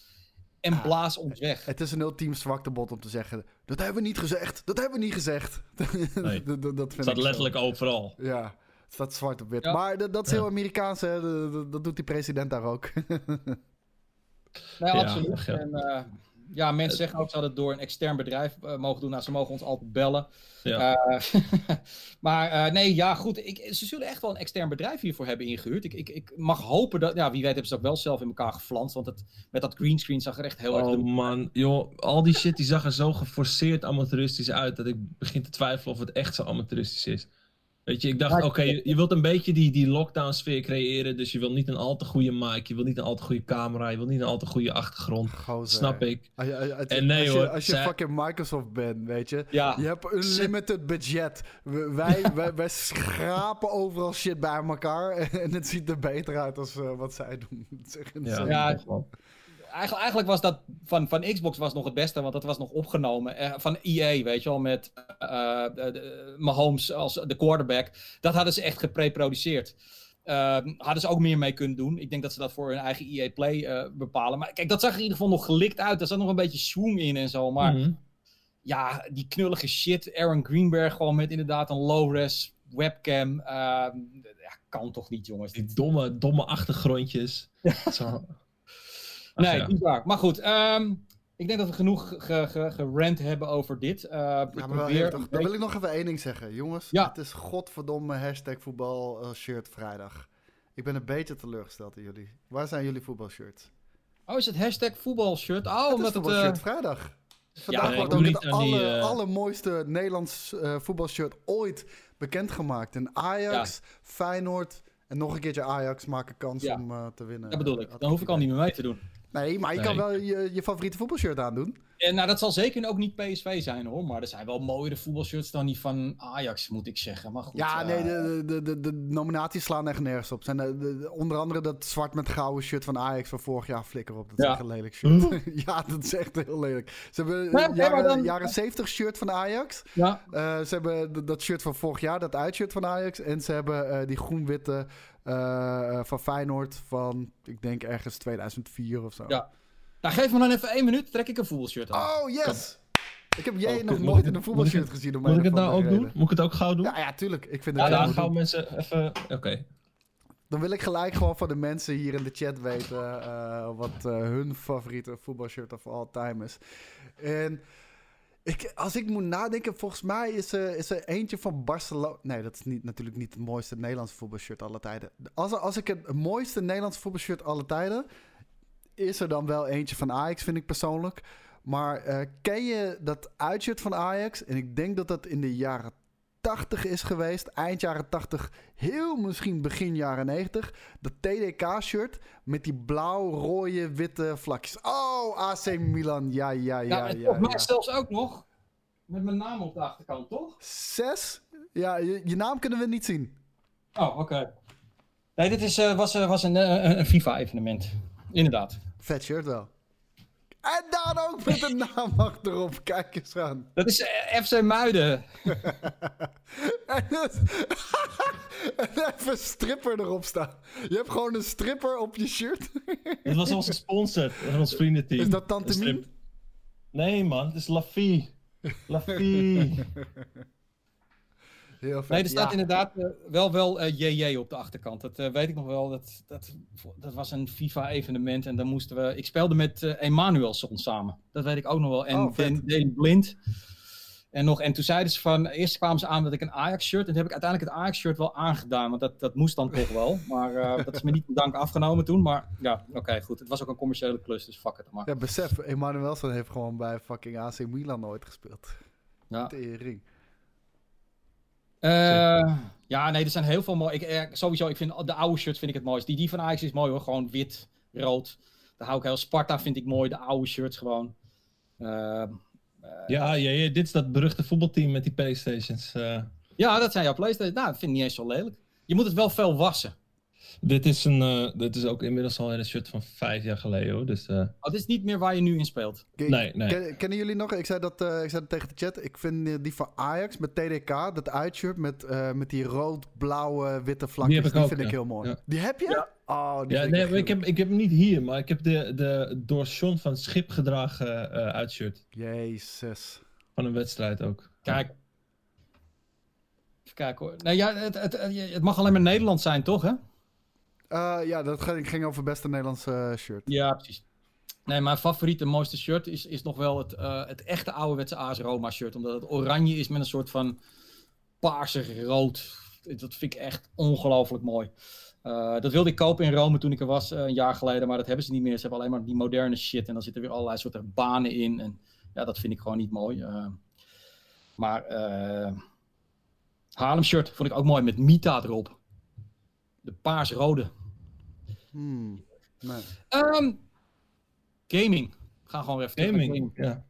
en Ah. blaas ons weg. Het is een ultiem zwaktebod om te zeggen: Dat hebben we niet gezegd. Dat hebben we niet gezegd. [LAUGHS] Nee. dat, dat, dat vind staat ik zo. letterlijk overal. Ja, het staat zwart op wit. Ja. Maar dat, dat is Ja. heel Amerikaans, hè? Dat, doet die president daar ook. [LAUGHS] Nee, Ja, absoluut. ja. En, eh, ja, mensen zeggen ook, ze hadden het door een extern bedrijf eh, mogen doen. Nou, ze mogen ons altijd bellen. Ja. Eh, [LAUGHS] maar eh, nee, ja, goed. Ik, ze zullen echt wel een extern bedrijf hiervoor hebben ingehuurd. Ik, ik, ik mag hopen dat, ja, wie weet hebben ze dat wel zelf in elkaar geflanst. Want het, met dat greenscreen zag er echt heel erg Oh man, joh, al die shit die zag er zo geforceerd amateuristisch uit dat ik begin te twijfelen of het echt zo amateuristisch is. Weet je, ik dacht, Ja, oké, je, je wilt een beetje die, die lockdown sfeer creëren, dus je wil niet een al te goede mic, je wil niet een al te goede camera, je wil niet een al te goede achtergrond. Gozer. Snap ik. Als je, als je- En nee, als je, hoor, als je zij- fucking Microsoft bent, weet je. Ja, Je hebt een limited budget. Wij, wij, wij schrapen overal shit bij elkaar. [LAUGHS] En het ziet er beter uit als eh, wat zij doen. [LAUGHS] Het is echt. Ja, toch wel. Eigenlijk, eigenlijk was dat van, van Xbox was nog het beste, want dat was nog opgenomen. Eh, van EA, weet je wel, met eh, de- de- Mahomes als de quarterback. Dat hadden ze echt gepreproduceerd. Ehm, hadden ze ook meer mee kunnen doen. Ik denk dat ze dat voor hun eigen EA Play eh, bepalen. Maar kijk, dat zag er in ieder geval nog gelikt uit. Er zat nog een beetje swoon in en zo. Maar Mhm. ja, die knullige shit. Aaron Greenberg gewoon met inderdaad een low-res webcam. Ehm, ja, kan toch niet, jongens. Die domme, domme achtergrondjes. [LAUGHS] Zo. Nee, ja. niet waar. Maar goed, ehm, ik denk dat we genoeg ge- ge- gerant hebben over dit. Eh, Ja, maar wel een Dan wil ik nog even één ding zeggen. Jongens, Ja. het is godverdomme hashtag voetbal eh, shirt vrijdag. Ik ben een beetje teleurgesteld in jullie. Waar zijn jullie voetbalshirts? Oh, is het hashtag voetbalshirt? Oh, het is omdat het... voetbalshirt eh, vrijdag. Vandaag wordt ook het aan die, aller, allermooiste Nederlands eh, voetbalshirt ooit bekendgemaakt. En Ajax, Feyenoord en nog een keertje Ajax maken kans Ja. om eh, te winnen. dat bedoel ik. Dan hoef ik al niet meer mee te doen. Nee, maar je kan wel je, je favoriete voetbalshirt aandoen. En, nou, dat zal zeker ook niet PSV zijn hoor. Maar er zijn wel mooiere voetbalshirts dan die van Ajax, moet ik zeggen. Maar goed. Ja, eh, nee, de, de, de, de nominaties slaan echt nergens op. Zijn de, de- onder andere dat zwart met gouden shirt van Ajax van vorig jaar. Flikker op, dat is Ja. echt een lelijk shirt. [LAUGHS] ja, dat is echt heel lelijk. Ze hebben Nee, jaren, dan- jaren 70 shirt van Ajax. Ja, Eh, ze hebben dat shirt van vorig jaar, dat uitshirt van Ajax. En ze hebben eh, die groen-witte eh, van Feyenoord van, ik denk ergens 2004 of zo. Ja. nou, geef me dan even één minuut, trek ik een voetbalshirt aan. Oh, yes! Ik heb jij Oh, nog nooit ik- in een voetbalshirt moet ik- gezien. Om Moet ik het nou ook doen? Moet ik het ook gauw doen? Ja, ja, tuurlijk. Ik vind Ja, het dan heel gaan goed. mensen even... Oké. Dan wil ik gelijk gewoon van de mensen hier in de chat weten eh, wat eh, hun favoriete voetbalshirt of all time is. En ik, als ik moet nadenken, volgens mij is er, is er eentje van Barcelona. Nee, dat is niet, natuurlijk niet het mooiste Nederlandse voetbalshirt aller tijden. Als, als ik het mooiste Nederlandse voetbalshirt aller tijden, is er dan wel eentje van Ajax, vind ik persoonlijk. Maar eh, ken je dat uitshirt van Ajax? En ik denk dat dat in de jaren 80 is geweest. Eind jaren 80, heel misschien begin jaren 90. Dat TDK-shirt met die blauw-rode witte vlakjes. Oh, AC Milan. Ja, ja, Ja, ja, ja. mij zelfs ook nog met mijn naam op de achterkant, toch? Zes? Ja, je, je naam kunnen we niet zien. Oh, oké. Nee, dit is, eh, was, eh, was een, eh, een FIFA-evenement. Inderdaad. Vet shirt wel. En dan ook met een naam achterop. Kijk eens aan. Dat is eh, FC Muiden. [LAUGHS] En, het- [LAUGHS] en even stripper erop staan. Je hebt gewoon een stripper op je shirt. Dit was onze sponsor van ons vriendenteam. Is dat Tante. Mien? Nee man, het is Lafie. Lafie. [LAUGHS] Heel vet. Nee, er staat Ja. inderdaad eh, wel wel eh, JJ op de achterkant. Dat eh, weet ik nog wel. Dat, dat, dat was een FIFA-evenement en dan moesten we... Ik speelde met eh Emanuelson samen. Dat weet ik ook nog wel. En Oh, vet. Dan- Danny Blind. En, nog, en toen zeiden ze van... Eerst kwamen ze aan dat ik een Ajax-shirt... En toen heb ik uiteindelijk het Ajax-shirt wel aangedaan. Want dat, dat moest dan toch wel. Maar eh, [LAUGHS] dat is me niet dank afgenomen toen. Maar ja, oké, goed. Het was ook een commerciële klus, dus fuck het maar. Ja, besef, Emanuelson heeft gewoon bij fucking AC Milan nooit gespeeld. Ja. Tering. Eh, ja, nee, er zijn heel veel mooi. Ik, eh, sowieso, ik vind de oude shirts vind ik het mooist. Die, die van Ajax is mooi hoor. Gewoon wit, rood. Daar hou ik heel. Sparta vind ik mooi. De oude shirts gewoon. Eh, Ja, ja, ja, dit is dat beruchte voetbalteam met die Playstations. ja, dat zijn jouw PlayStation. Nou, dat vind ik niet eens zo lelijk. Je moet het wel veel wassen. Dit, is een, eh, dit is ook inmiddels al een shirt van vijf jaar geleden hoor. Dus eh, Oh, het is niet meer waar je nu in speelt. Nee, nee. ken- kennen jullie nog? Ik zei, dat, eh, ik zei dat tegen de chat. Ik vind eh, die van Ajax met TDK, dat uitshirt met, eh, met die rood-blauwe witte vlakjes. Die Die, heb ik ook, vind ik heel mooi. Ja. Die heb je? Oh, die ja, nee, ik heb, ik heb hem niet hier, maar ik heb de, de door John van Schip gedragen eh uitshirt. Jezus. Van een wedstrijd ook. Kijk. Even kijken hoor. Nee, ja, het, het, het, het mag alleen maar Nederland zijn, toch? Hè? Eh, ja, dat ging, over beste Nederlandse eh, shirt. Ja, precies. Nee, mijn favoriete mooiste shirt is, is nog wel het, eh, het echte ouderwetse AS Roma shirt. Omdat het oranje is met een soort van paarsig rood. Dat vind ik echt ongelooflijk mooi. Dat wilde ik kopen in Rome toen ik er was een jaar geleden. Maar dat hebben ze niet meer. Ze hebben alleen maar die moderne shit. En dan zitten weer allerlei soorten banen in. En ja, dat vind ik gewoon niet mooi. Maar Haarlem shirt vond ik ook mooi met Mita erop. De paars-rode. Hmm. Nee. Ehm, gaming. We gaan gewoon weer even terug naar Gaming, ja.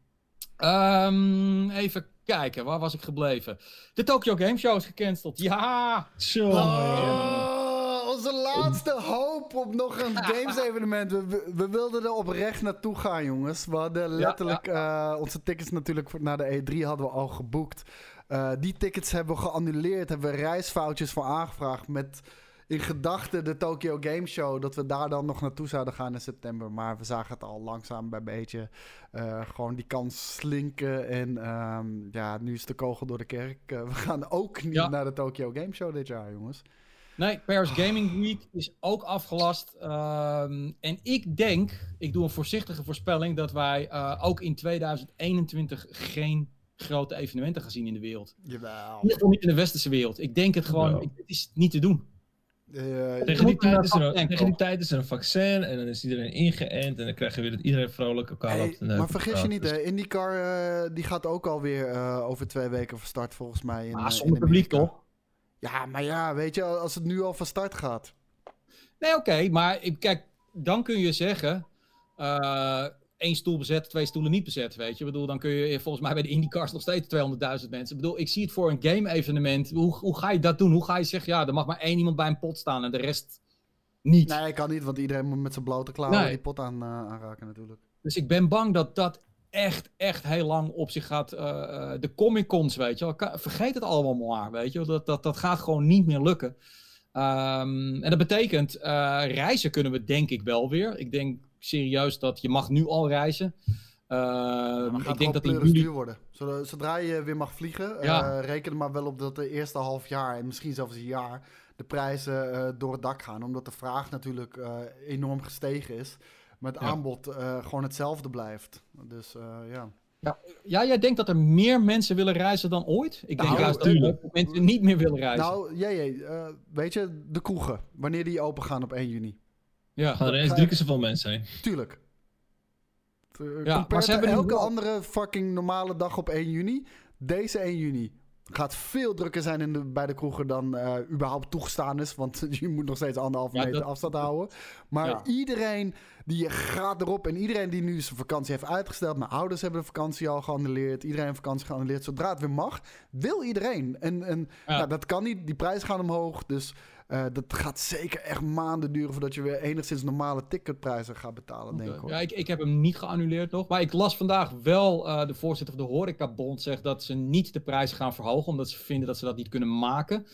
Ehm, even kijken, waar was ik gebleven? De Tokyo Game Show is gecanceld. Ja! Zo. Oh, onze laatste hoop op nog een [LAUGHS] games-evenement. We, we, we wilden er oprecht naartoe gaan, jongens. We hadden letterlijk eh, onze tickets natuurlijk voor, naar de E3 hadden we al geboekt. Eh, die tickets hebben we geannuleerd, hebben we reisfoutjes voor aangevraagd met in gedachten de Tokyo Game Show. Dat we daar dan nog naartoe zouden gaan in september. Maar we zagen het al langzaam bij beetje eh, gewoon die kans slinken. En ehm, ja, nu is de kogel door de kerk. Eh, we gaan ook niet Ja. naar de Tokyo Game Show dit jaar, jongens. Nee, Paris Gaming Week is ook afgelast. Ehm, en ik denk, ik doe een voorzichtige voorspelling, dat wij eh, ook in 2021 geen grote evenementen gaan zien in de wereld. In Jawel. ieder geval niet in de westerse wereld. Ik denk het gewoon, ik- het is niet te doen. Eh, Tegen die, tijd een is er, vaccin tegen die tijd is er een vaccin en dan is iedereen ingeënt en dan krijg je weer dat iedereen vrolijk elkaar hey, op de neus maar vergis je niet, Dus- hè, IndyCar eh, die gaat ook alweer eh over twee weken van start volgens mij. In, Maar eh, zonder in publiek toch? Ja, maar ja, weet je, als het nu al van start gaat. Nee, oké, maar ik, kijk, dan kun je zeggen: eh één stoel bezet, twee stoelen niet bezet. Weet je, ik bedoel, dan kun je volgens mij bij de IndyCars nog steeds 200.000 mensen. Ik bedoel, ik zie het voor een game-evenement. Hoe, hoe ga je dat doen? Hoe ga je zeggen: ja, er mag maar één iemand bij een pot staan en de rest niet? Nee, kan niet, want iedereen moet met zijn blote klauwen Nee. die pot aan, eh, aanraken natuurlijk. Dus ik ben bang dat dat echt, echt heel lang op zich gaat. eh, eh, de Comic-Cons, weet je wel. Vergeet het allemaal maar, weet je. Dat, dat, dat gaat gewoon niet meer lukken. Ehm, en dat betekent, reizen kunnen we denk ik wel weer. Ik denk serieus dat je mag nu al reizen. Gaat ik denk dat pleuris juli... duur worden. Zodra, zodra je weer mag vliegen, Ja. eh, reken er maar wel op dat de eerste half jaar en misschien zelfs een jaar de prijzen eh, door het dak gaan. Omdat de vraag natuurlijk enorm gestegen is. Maar het Ja. aanbod gewoon hetzelfde blijft. Dus eh, ja. Ja, jij denkt dat er meer mensen willen reizen dan ooit? Ik denk Nou, juist dat er mensen niet meer willen reizen. Nou, eh, weet je, de kroegen, wanneer die open gaan op 1 juni. Ja. Gaan er eens drie keer zoveel mensen zijn. Tuurlijk. Uh, maar compared ze hebben nu elke wel- andere fucking normale dag op 1 juni. Deze 1 juni gaat veel drukker zijn in de, bij de kroegen dan eh, überhaupt toegestaan is. Want [LAUGHS] je moet nog steeds anderhalve Ja, meter dat- afstand houden. Maar Ja. iedereen die gaat erop. En iedereen die nu zijn vakantie heeft uitgesteld. Mijn ouders hebben de vakantie al geannuleerd. Iedereen heeft vakantie geannuleerd. Zodra het weer mag, wil iedereen. En, en Ja. nou, dat kan niet. Die prijzen gaan omhoog. Dus Uh, dat gaat zeker echt maanden duren voordat je weer enigszins normale ticketprijzen gaat betalen, denk ik. Ja, ik, ik heb hem niet geannuleerd nog. Maar ik las vandaag wel uh, de voorzitter van de Horecabond zegt dat ze niet de prijzen gaan verhogen. Omdat ze vinden dat ze dat niet kunnen maken.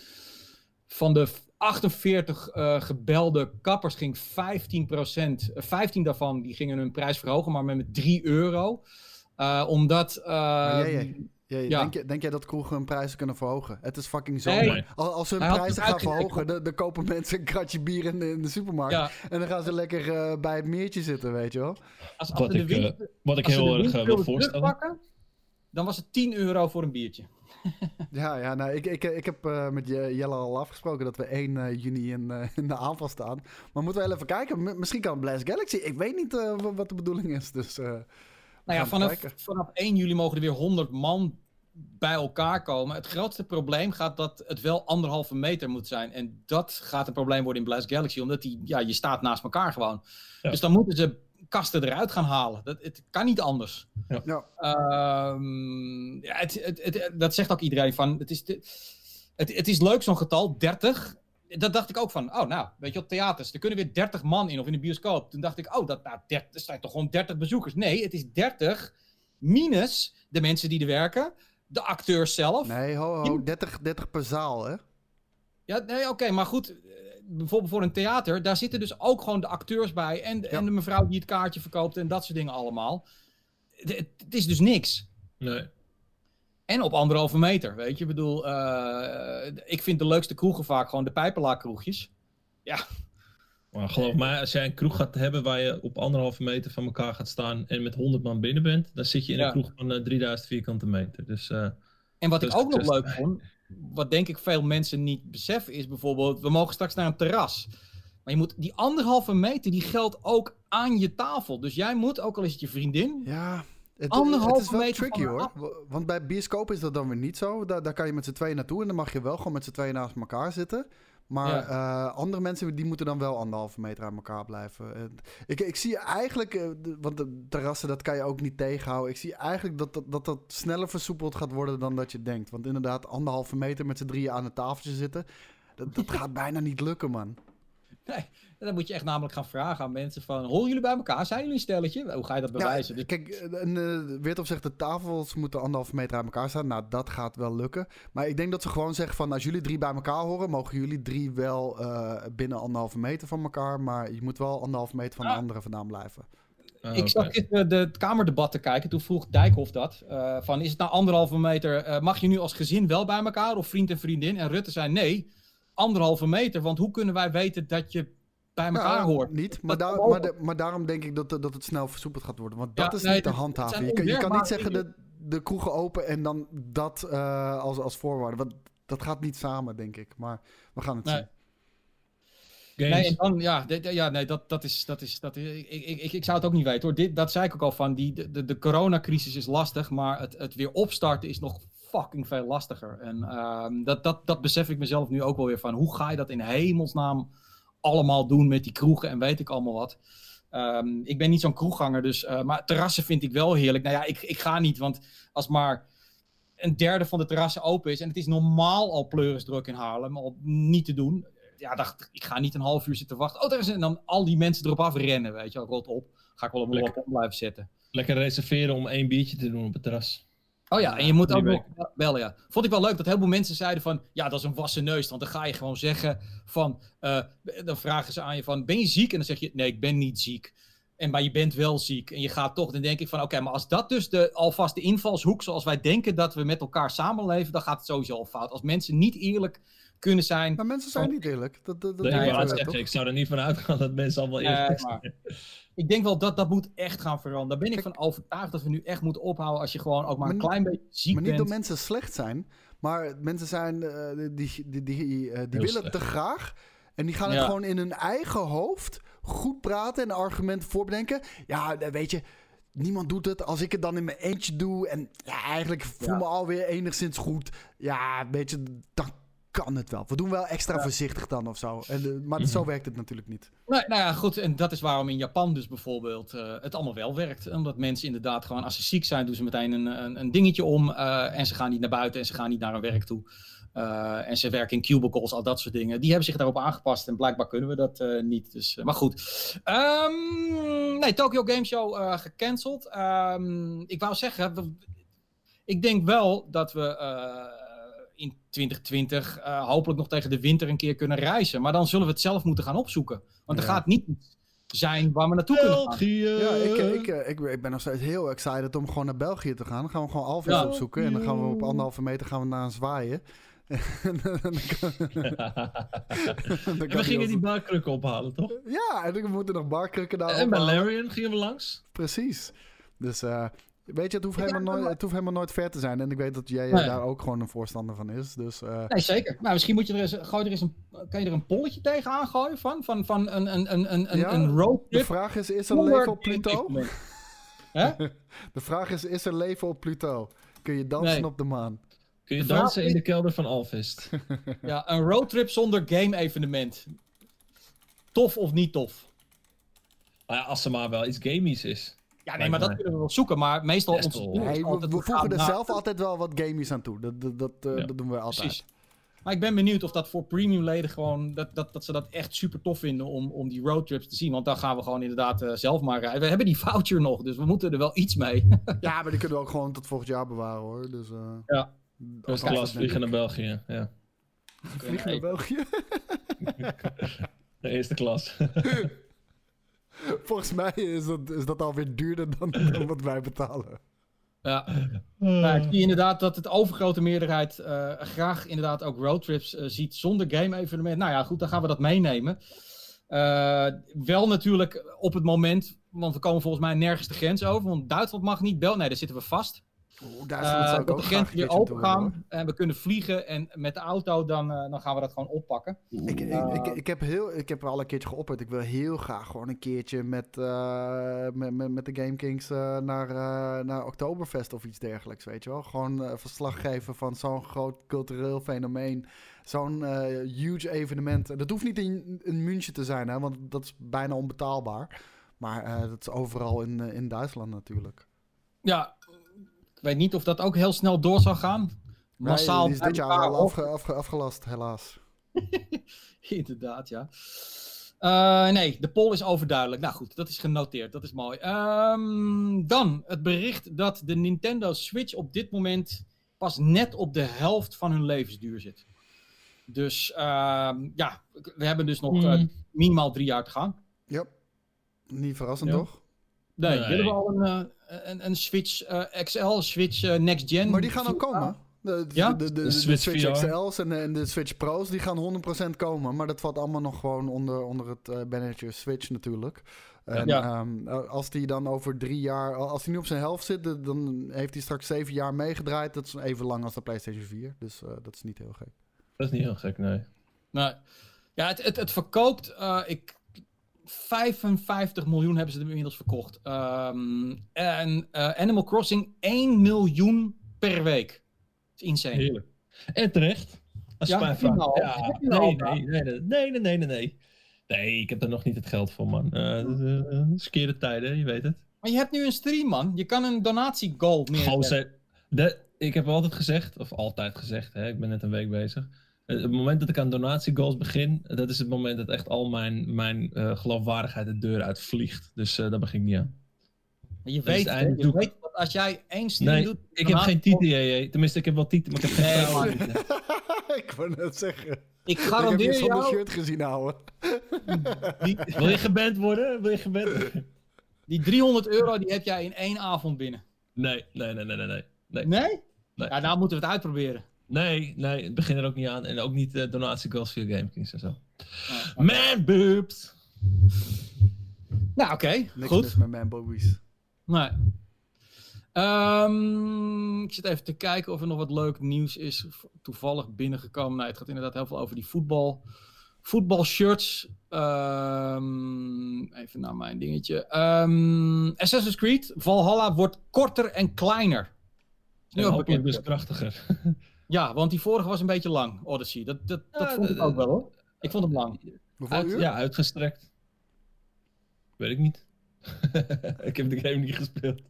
Van de 48 uh, gebelde kappers ging 15% 15 daarvan die gingen hun prijs verhogen, maar met 3 euro. omdat... ja. Denk, je, denk jij dat kroegen hun prijzen kunnen verhogen? Het is fucking zo. Nee. Als, als ze hun prijzen gaan verhogen, dan, dan, kopen mensen een kratje bier in de, in de supermarkt. En dan gaan ze lekker uh, bij het meertje zitten, weet je wel. Als, als wat, ik, uh, wat ik heel erg uh, wil voorstellen. dan was het 10 euro voor een biertje. [LAUGHS] ja, ja nou, ik, ik, ik heb uh, met Jelle al afgesproken dat we 1 juni in, in, de aanval staan. Maar moeten we wel even kijken. misschien kan Blast Galaxy. Ik weet niet wat de bedoeling is. Dus, nou ja, vanaf, vanaf 1 juli mogen er weer 100 man bij elkaar komen. Het grootste probleem gaat dat het wel anderhalve meter moet zijn. En dat gaat een probleem worden in Blast Galaxy, omdat die, ja, je staat naast elkaar gewoon. Dus dan moeten ze kasten eruit gaan halen. Dat, het kan niet anders. Ja. Um, ja het, het, het, dat zegt ook iedereen van. Het is, het, het is leuk, zo'n getal, 30. Dat dacht ik ook van, oh nou, weet je, op theaters, er kunnen weer 30 man in of in de bioscoop. Toen dacht ik, oh, dat, nou, 30, er zijn toch gewoon 30 bezoekers. Nee, het is 30 minus de mensen die er werken de acteurs zelf. Nee, ho, ho, 30, 30 per zaal, hè? Ja, nee, oké, maar goed. Eh, bijvoorbeeld voor een theater, daar zitten dus ook gewoon de acteurs bij. En, en de mevrouw die het kaartje verkoopt en dat soort dingen allemaal. Het, het is dus niks. Nee. En op anderhalve meter, weet je. Ik bedoel, uh, ik vind de leukste kroegen vaak gewoon de pijpenlaakkroegjes. Ja, maar geloof mij, als jij een kroeg gaat hebben waar je op anderhalve meter van elkaar gaat staan en met 100 man binnen bent, dan zit je in een kroeg van uh, eh, 3000 vierkante meter. Dus, uh, en wat ik ook nog leuk vond, wat denk ik veel mensen niet beseffen, is bijvoorbeeld, we mogen straks naar een terras. Maar je moet, die anderhalve meter, die geldt ook aan je tafel. Dus jij moet, ook al is het je vriendin, ja. Het, anderhalve het is wel meter tricky hoor. Want bij bioscoop is dat dan weer niet zo. Daar, daar kan je met z'n tweeën naartoe en dan mag je wel gewoon met z'n tweeën naast elkaar zitten. Maar uh, andere mensen die moeten dan wel anderhalve meter aan elkaar blijven. ik, ik zie eigenlijk, uh, want de terrassen dat kan je ook niet tegenhouden. Ik zie eigenlijk dat dat, dat dat sneller versoepeld gaat worden dan dat je denkt. Want inderdaad, anderhalve meter met z'n drieën aan het tafeltje zitten, dat, dat [LAUGHS] gaat bijna niet lukken, man. Nee, dan moet je echt namelijk gaan vragen aan mensen van... Horen jullie bij elkaar? Zijn jullie een stelletje? Hoe ga je dat bewijzen? Ja, kijk, een, uh, Weertop zegt de tafels moeten anderhalve meter aan elkaar staan. Nou, dat gaat wel lukken. Maar ik denk dat ze gewoon zeggen van... Als jullie drie bij elkaar horen, mogen jullie drie wel uh, binnen anderhalve meter van elkaar. Maar je moet wel anderhalve meter van de andere vandaan blijven. Oh, ik zag okay. de, de Kamerdebat te kijken. Toen vroeg Dijkhoff dat. Uh, van, is het nou anderhalve meter... mag je nu als gezin wel bij elkaar? Of vriend en vriendin? En Rutte zei nee anderhalve meter. Want hoe kunnen wij weten dat je bij elkaar hoort? Niet, maar, daar, maar, de, maar, daarom denk ik dat, dat het snel versoepeld gaat worden. Want dat is niet te handhaven. Je kan, je kan niet zeggen de, de kroegen open en dan dat uh, als, als voorwaarde. Want dat gaat niet samen, denk ik. Maar we gaan het zien. Nee, en dan, ja, ja nee, dat, dat is, dat is, dat is ik, ik, ik zou het ook niet weten hoor. Dit, dat zei ik ook al van, die, de, de coronacrisis is lastig, maar het, het weer opstarten is nog fucking veel lastiger. En uh, dat, dat, dat besef ik mezelf nu ook wel weer van. Hoe ga je dat in hemelsnaam allemaal doen met die kroegen en weet ik allemaal wat. Um, ik ben niet zo'n kroegganger, dus, uh, maar terrassen vind ik wel heerlijk. Nou ja, ik, ik ga niet, want als maar een derde van de terrassen open is en het is normaal al pleurisdruk in Haarlem, al niet te doen. Ja, dacht ik, ga niet een half uur zitten wachten. Oh, daar is en dan al die mensen erop afrennen, weet je, rot op. Ga ik wel een op blijven zetten. Lekker reserveren om één biertje te doen op het terras. Oh ja, en je moet ook nog bellen, ja. Vond ik wel leuk dat heel veel mensen zeiden van... Ja, dat is een wassen neus. Want dan ga je gewoon zeggen van... Uh, dan vragen ze aan je van... Ben je ziek? En dan zeg je... Nee, ik ben niet ziek. En maar je bent wel ziek. En je gaat toch... Dan denk ik van... Oké, maar als dat dus de, alvast de invalshoek... Zoals wij denken dat we met elkaar samenleven... Dan gaat het sowieso al fout. Als mensen niet eerlijk kunnen zijn... Maar mensen zijn niet eerlijk. Dat, dat, dat nee, ik, ik zou er niet van uitgaan dat mensen allemaal eerlijk zijn ik denk wel dat dat moet echt gaan veranderen. Daar ben ik van overtuigd dat we nu echt moeten ophouden als je gewoon ook maar, een klein beetje ziek bent. Maar niet door mensen slecht zijn, maar mensen zijn, uh, die, die, die, uh, die willen te graag. En die gaan het gewoon in hun eigen hoofd goed praten en argumenten voorbedenken. Ja, weet je, niemand doet het. Als ik het dan in mijn eentje doe en ja, eigenlijk voel me alweer enigszins goed. Ja, weet je, dan kan het wel. We doen wel extra voorzichtig dan of zo. En, uh, maar zo werkt het natuurlijk niet. Nee, nou ja, goed. En dat is waarom in Japan dus bijvoorbeeld uh, het allemaal wel werkt. Omdat mensen inderdaad gewoon, als ze ziek zijn, doen ze meteen een, een, een dingetje om. Uh, en ze gaan niet naar buiten en ze gaan niet naar hun werk toe. Uh, en ze werken in cubicles, al dat soort dingen. Die hebben zich daarop aangepast en blijkbaar kunnen we dat uh, niet. Dus, uh, maar goed. Um, nee, Tokyo Game Show gecanceld. Um, ik wou zeggen, we, ik denk wel dat we in 2020 hopelijk nog tegen de winter een keer kunnen reizen. Maar dan zullen we het zelf moeten gaan opzoeken. Want er gaat niet zijn waar we naartoe kunnen gaan. België. Ja, ik, ik, ik, ik, ben nog steeds heel excited om gewoon naar België te gaan. Dan gaan we gewoon Alvis ja. opzoeken. En dan gaan we op anderhalve meter gaan we naar een zwaaien. En we gingen die barkrukken ophalen, toch? Ja, en we moeten nog barkrukken daar En bij Larian gingen we langs. Precies. Dus uh, weet je, het hoeft, helemaal nooit, het hoeft helemaal nooit ver te zijn. En ik weet dat jij nee. daar ook gewoon een voorstander van is. Dus, uh... Nee, zeker. Maar misschien moet je er eens, gooi er eens een, kan je er een polletje tegenaan gooien van? Van, van een, een, een, een, ja, een? De vraag is, is er leven op Pluto? [LAUGHS] de vraag is, is er leven op Pluto? Kun je dansen nee. op de maan? Kun je dansen in de kelder van Alvist? [LAUGHS] ja, een roadtrip zonder game-evenement. Tof of niet tof? Nou ja, als er maar wel iets gamies is. Ja, nee, maar dat kunnen we wel zoeken. Maar meestal... Ons, nee, we, we voegen er zelf altijd wel wat gamies aan toe. Dat, dat, dat, uh, ja. dat doen we altijd. Precies. Maar ik ben benieuwd of dat voor premium leden gewoon... Dat, dat, dat ze dat echt super tof vinden om, om die roadtrips te zien. Want dan gaan we gewoon inderdaad uh, zelf maar rijden. We hebben die voucher nog, dus we moeten er wel iets mee. [LAUGHS] ja, maar die kunnen we ook gewoon tot volgend jaar bewaren hoor. Dus, uh... Ja. Eerste klas vliegen naar België, ja. Vliegen naar België? [LAUGHS] De eerste klas. [LAUGHS] Volgens mij is dat, is dat alweer duurder dan, dan wat wij betalen. Ja, nou, ik zie inderdaad dat het overgrote meerderheid uh, graag inderdaad ook roadtrips uh, ziet zonder game-evenement. Nou ja, goed, dan gaan we dat meenemen. Uh, wel natuurlijk op het moment, want we komen volgens mij nergens de grens over. Want Duitsland mag niet bel. Nee, daar zitten we vast. Oeh, daar uh, dat de grens weer open gaan en we kunnen vliegen en met de auto dan, uh, dan gaan we dat gewoon oppakken. Ik, uh, ik, ik, ik, heb heel, ik heb al een keertje geopperd. Ik wil heel graag gewoon een keertje met, met, met, met, de Game Kings naar, naar Oktoberfest of iets dergelijks, weet je wel. Gewoon verslag geven van zo'n groot cultureel fenomeen. Zo'n huge evenement. Dat hoeft niet in, in München te zijn, hè, want dat is bijna onbetaalbaar. Maar dat is overal in, in Duitsland natuurlijk. Ja, weet niet of dat ook heel snel door zal gaan. Massaal. Nee, die is dit jaar al afge, afge, afgelast, helaas. [LAUGHS] Inderdaad, ja. Uh, nee, de poll is overduidelijk. Nou goed, dat is genoteerd. Dat is mooi. Um, dan het bericht dat de Nintendo Switch op dit moment pas net op de helft van hun levensduur zit. Dus uh, ja, we hebben dus nog mm. uh, minimaal drie jaar te gaan. Ja, niet verrassend ja. toch? Nee, nee. willen we al een, een, een Switch uh, XL, Switch uh, Next Gen. Maar die gaan ook komen. De, ja? de, de, de, de Switch, Switch XL's en de, en de Switch Pro's die gaan 100% komen. Maar dat valt allemaal nog gewoon onder, onder het uh, bannertje Switch natuurlijk. En ja. um, als die dan over drie jaar, als hij nu op zijn helft zit, dan heeft hij straks zeven jaar meegedraaid. Dat is even lang als de PlayStation 4. Dus uh, dat is niet heel gek. Dat is niet heel gek, nee. Nou, ja, het, het, het verkoopt. Uh, ik 55 miljoen hebben ze er inmiddels verkocht. Ehm, en eh, Animal Crossing 1 miljoen per week. Is insane. Heerlijk. En terecht. Als ja, mijn vraag. Nee, nee, nee, nee, nee, nee, nee. Nee, ik heb er nog niet het geld voor, man. Uh, tijden, je weet het. Maar je hebt nu een stream, man. Je kan een donatiegoal meer. Ik heb altijd gezegd, of altijd gezegd, hè, ik ben net een week bezig het moment dat ik aan donatiegoals begin, dat is het moment dat echt al mijn, mijn uh, geloofwaardigheid de deur uitvliegt. Dus uh, daar begin ik niet aan. Maar je, weet, je weet dat als jij één stream nee, doet... ik heb geen titel, Tenminste, ik heb wel titel, maar ik heb geen nee, [LAUGHS] Ik wou net zeggen. Ik garandeer ik heb je jou... shirt gezien houden. Die, [LAUGHS] wil je geband worden? Wil je geband worden? Die 300 euro die heb jij in één avond binnen. Nee, nee, nee, nee, nee. Nee? Nee? nee. Ja, nou moeten we het uitproberen. Nee, nee, het begint er ook niet aan. En ook niet uh, donatiegoals via GameKings en zo. Okay. Man boobs! Nou, oké. Okay, Niks goed. mis met man boobies. Nee. Um, ik zit even te kijken of er nog wat leuk nieuws is toevallig binnengekomen. Nou, het gaat inderdaad heel veel over die voetbal. Voetbalshirts. Um, even naar mijn dingetje. Um, Assassin's Creed Valhalla wordt korter en kleiner. Nu ook bekend. dus krachtiger. [LAUGHS] Ja, want die vorige was een beetje lang, Odyssey. Dat, dat, ja, dat vond ik ook wel hoor. Ik vond hem lang. Uit, ja, uitgestrekt. Weet ik niet. [LAUGHS] ik heb de game niet gespeeld.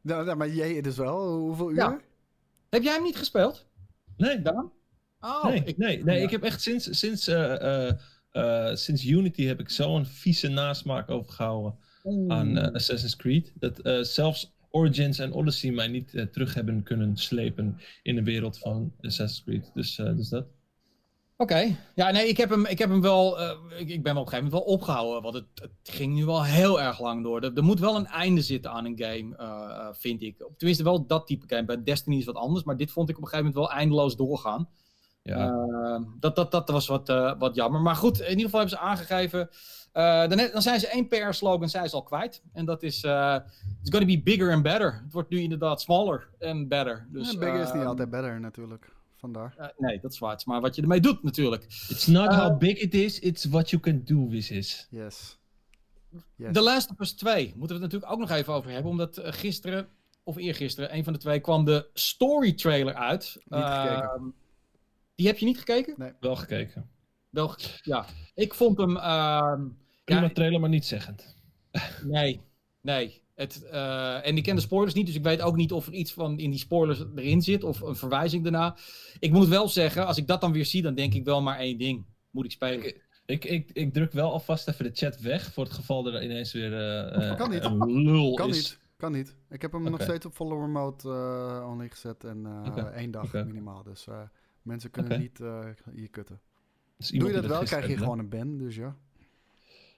Nou, nou maar jij dus wel. Hoeveel uur? Ja. Heb jij hem niet gespeeld? Nee. Dan? Oh, nee, ik, nee, nee ja. ik heb echt sinds, sinds, eh, eh, eh, sinds Unity heb ik zo'n vieze nasmaak overgehouden aan eh, Assassin's Creed. Dat eh, zelfs Origins en Odyssey mij niet eh, terug hebben kunnen slepen in de wereld van Assassin's Creed. Dus, eh, dus dat. Oké. Ja, nee, ik heb hem, ik heb hem wel. eh, ik, ik ben wel op een gegeven moment wel opgehouden. Want het, het ging nu wel heel erg lang door. Er, er moet wel een einde zitten aan een game, vind ik. Tenminste, wel dat type game. Bij Destiny is wat anders. Maar dit vond ik op een gegeven moment wel eindeloos doorgaan. Ja. Dat, dat, dat was wat, wat jammer. Maar goed, in ieder geval hebben ze aangegeven. Eh, dan, dan zijn ze één PR-slogan zijn ze al kwijt. En dat is: eh, It's gonna be bigger and better. Het wordt nu inderdaad smaller and better. Dus, ja, bigger is niet eh, altijd better natuurlijk. Vandaar. eh, nee, dat is waar. Maar wat je ermee doet, natuurlijk. It's not how big it is, it's what you can do with it. Yes. yes. The Last of Us 2 moeten we het natuurlijk ook nog even over hebben. Omdat gisteren, of eergisteren, een van de twee kwam de story trailer uit. Niet gekeken. Ehm, die heb je niet gekeken? Wel gekeken. Wel, ja. Ik vond hem... ehm, Prima ja, trailer, maar niet zeggend. nee, nee. Het, eh, en ik ken de spoilers niet, dus ik weet ook niet of er iets van in die spoilers erin zit. Of een verwijzing daarna. Ik moet wel zeggen, als ik dat dan weer zie, dan denk ik wel maar één ding. Moet ik spelen. Ik, ik, ik druk wel alvast even de chat weg voor het geval er ineens weer eh, eh, Kan niet. een lul Kan is. niet. Kan niet. Ik heb hem nog steeds op follower mode eh only gezet. En eh, één dag minimaal. Dus eh, mensen kunnen niet eh, hier kutten. Dus Doe je dat wel, krijg je gewoon een ban. Dus ja.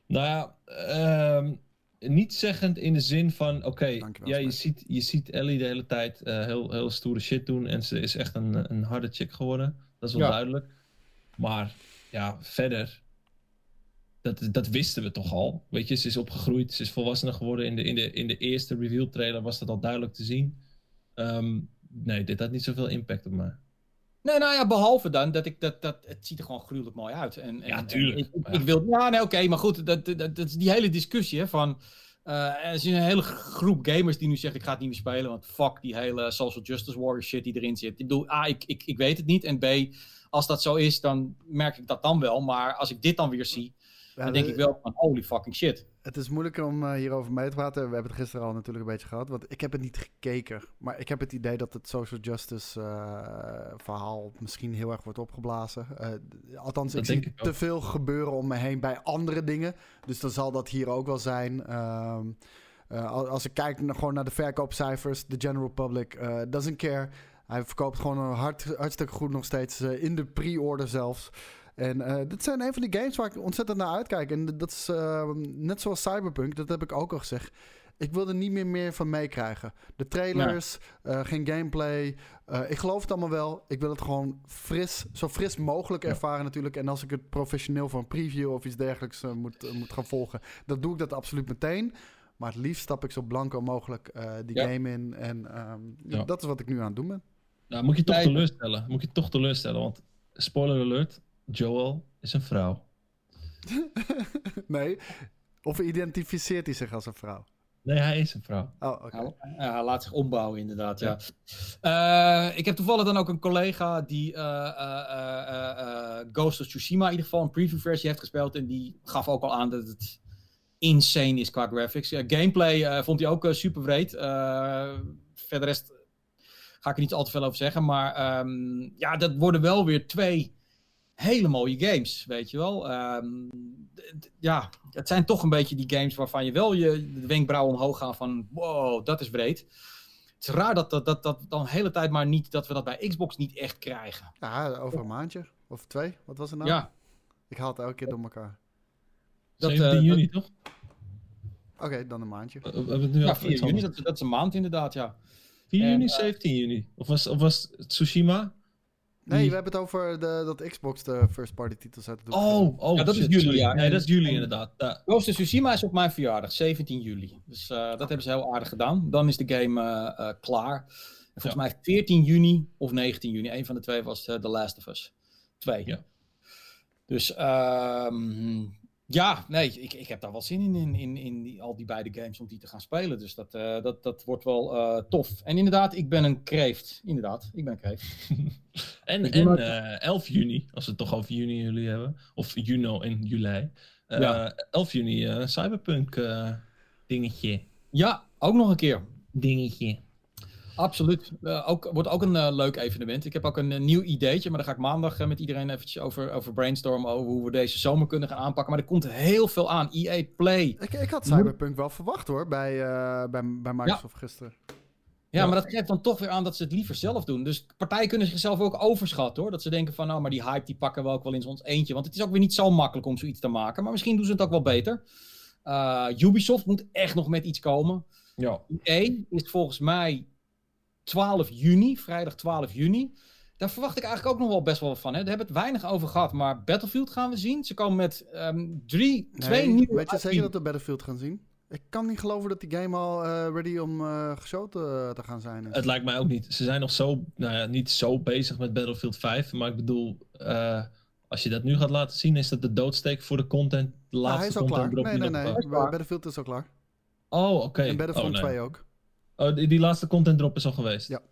Nou ja, ehm, niet zeggend in de zin van, oké, ja, je ziet, je ziet Ellie de hele tijd eh, heel, heel stoere shit doen en ze is echt een, een harde chick geworden. Dat is wel Ja. duidelijk. Maar ja, verder, dat, dat wisten we toch al. Weet je, ze is opgegroeid, ze is volwassener geworden. In de, in de, in de eerste reveal trailer was dat al duidelijk te zien. Ehm, nee, dit had niet zoveel impact op mij. Nee, nou ja, behalve dan dat ik dat, dat het ziet er gewoon gruwelijk mooi uit. En, en, Ja, tuurlijk. en ik, wil, ja, nee, oké, maar goed, dat, dat, dat is die hele discussie hè, van. eh, er is een hele groep gamers die nu zegt: ik ga het niet meer spelen, want fuck die hele social justice warrior shit die erin zit. Ik bedoel, A, ik, ik, ik weet het niet. En B, als dat zo is, dan merk ik dat dan wel. Maar als ik dit dan weer zie, dan denk de- ik wel van holy fucking shit. Het is moeilijker om eh, hierover mee te praten. We hebben het gisteren al natuurlijk een beetje gehad. Want ik heb het niet gekeken. Maar ik heb het idee dat het social justice eh, verhaal misschien heel erg wordt opgeblazen. Eh, althans, Dat ik zie ik te veel gebeuren om me heen bij andere dingen. Dus dan zal dat hier ook wel zijn. Ehm, eh, al- als ik kijk naar, gewoon naar de verkoopcijfers, de general public doesn't care. Hij verkoopt gewoon hartstikke goed nog steeds. in de pre-order zelfs. En eh, dit zijn een van die games waar ik ontzettend naar uitkijk. En dat is eh, net zoals Cyberpunk, dat heb ik ook al gezegd. Ik wil er niet meer meer van meekrijgen. De trailers, eh, geen gameplay. Ik geloof het allemaal wel. Ik wil het gewoon fris, zo fris mogelijk Ja. ervaren natuurlijk. En als ik het professioneel voor een preview of iets dergelijks moet, moet gaan volgen, dan doe ik dat absoluut meteen. Maar het liefst stap ik zo blanco mogelijk die Ja. game in. En ehm, Ja. dat is wat ik nu aan het doen ben. Nou, moet je toch teleurstellen. Moet je toch teleurstellen, want spoiler alert, Joel is een vrouw. [LAUGHS] nee. Of identificeert hij zich als een vrouw? Nee, hij is een vrouw. Oh, oké. Ja, hij laat zich ombouwen, inderdaad. Ja. Ja. Eh, ik heb toevallig dan ook een collega die eh, eh, eh, eh, eh, Ghost of Tsushima in ieder geval een preview versie heeft gespeeld. En die gaf ook al aan dat het insane is qua graphics. Ja, gameplay eh, vond hij ook super breed. Eh, verder rest ga ik er niet al te veel over zeggen. Maar ehm, ja, dat worden wel weer twee hele mooie games, weet je wel. Ehm, ja, het zijn toch een beetje die games waarvan je wel je de wenkbrauwen omhoog gaan van wow, dat is breed. Het is raar dat dat, dat, dat dan de hele tijd maar niet, dat we dat bij Xbox niet echt krijgen. Ja, over een maandje. Of twee. Wat was het nou? Ja, Ik haal het elke keer door elkaar. Dat, 17 eh, juni, toch? Oké, dan een maandje. We we hebben het nu ja al 4 juni, dat, dat is een maand inderdaad, ja. 4 En, juni, eh, 17 juni. Of was, of was Tsushima? Nee, Die- we hebben het over de, dat Xbox de first party titels uit de. Oh, oh Ja, dat is juli, ja. Nee, dat is juli inderdaad. Ja. Ghost of Tsushima is op mijn verjaardag, 17 juli. Dus eh, dat hebben ze heel aardig gedaan. Dan is de game eh, eh, klaar. En volgens Ja. mij 14 juni of 19 juni. Een van de twee was eh, The Last of Us. Twee. Ja. Dus ehm, ja, nee, ik, ik heb daar wel zin in, in, in, in die, al die beide games om die te gaan spelen. Dus dat, eh, dat, dat wordt wel eh, tof. En inderdaad, ik ben een kreeft. Inderdaad, ik ben een kreeft. [LAUGHS] En, en maar- eh, 11 juni, als we het toch over juni juli hebben. Of Juno en juli. Eh, Ja. 11 juni, eh, Cyberpunk eh, dingetje. Ja, ook nog een keer. Dingetje. Absoluut. Uh, ook, wordt ook een uh, leuk evenement. Ik heb ook een, een nieuw ideetje, maar daar ga ik maandag uh, met iedereen eventjes over, over brainstormen over hoe we deze zomer kunnen gaan aanpakken. Maar er komt heel veel aan. EA Play. Ik, ik had Cyberpunk wel verwacht hoor, bij, bij, bij Microsoft ja. gisteren. Ja, ja, maar dat geeft dan toch weer aan dat ze het liever zelf doen. Dus partijen kunnen zichzelf ook overschatten hoor. Dat ze denken van, nou, maar die hype die pakken we ook wel in ons eentje. Want het is ook weer niet zo makkelijk om zoiets te maken. Maar misschien doen ze het ook wel beter. Ubisoft moet echt nog met iets komen. Ja. EA is volgens mij 12 juni, vrijdag 12 juni. Daar verwacht ik eigenlijk ook nog wel best wel van. Hè. Daar hebben we het weinig over gehad. Maar Battlefield gaan we zien. Ze komen met um, drie, nee, twee nieuwe... Weet je zeker dat we Battlefield gaan zien? Ik kan niet geloven dat die game al uh, ready om uh, geschoten uh, te gaan zijn. Is. Het lijkt mij ook niet. Ze zijn nog zo, nou ja, niet zo bezig met Battlefield 5. Maar ik bedoel, als je dat nu gaat laten zien, is dat de doodsteek voor de content. De laatste hij is al content klaar. Nee, nee, nee. Battlefield is al klaar. Oh, oké. Okay. En Battlefield oh, nee. 2 ook. Oh, die, die, laatste content drop is al geweest? Ja.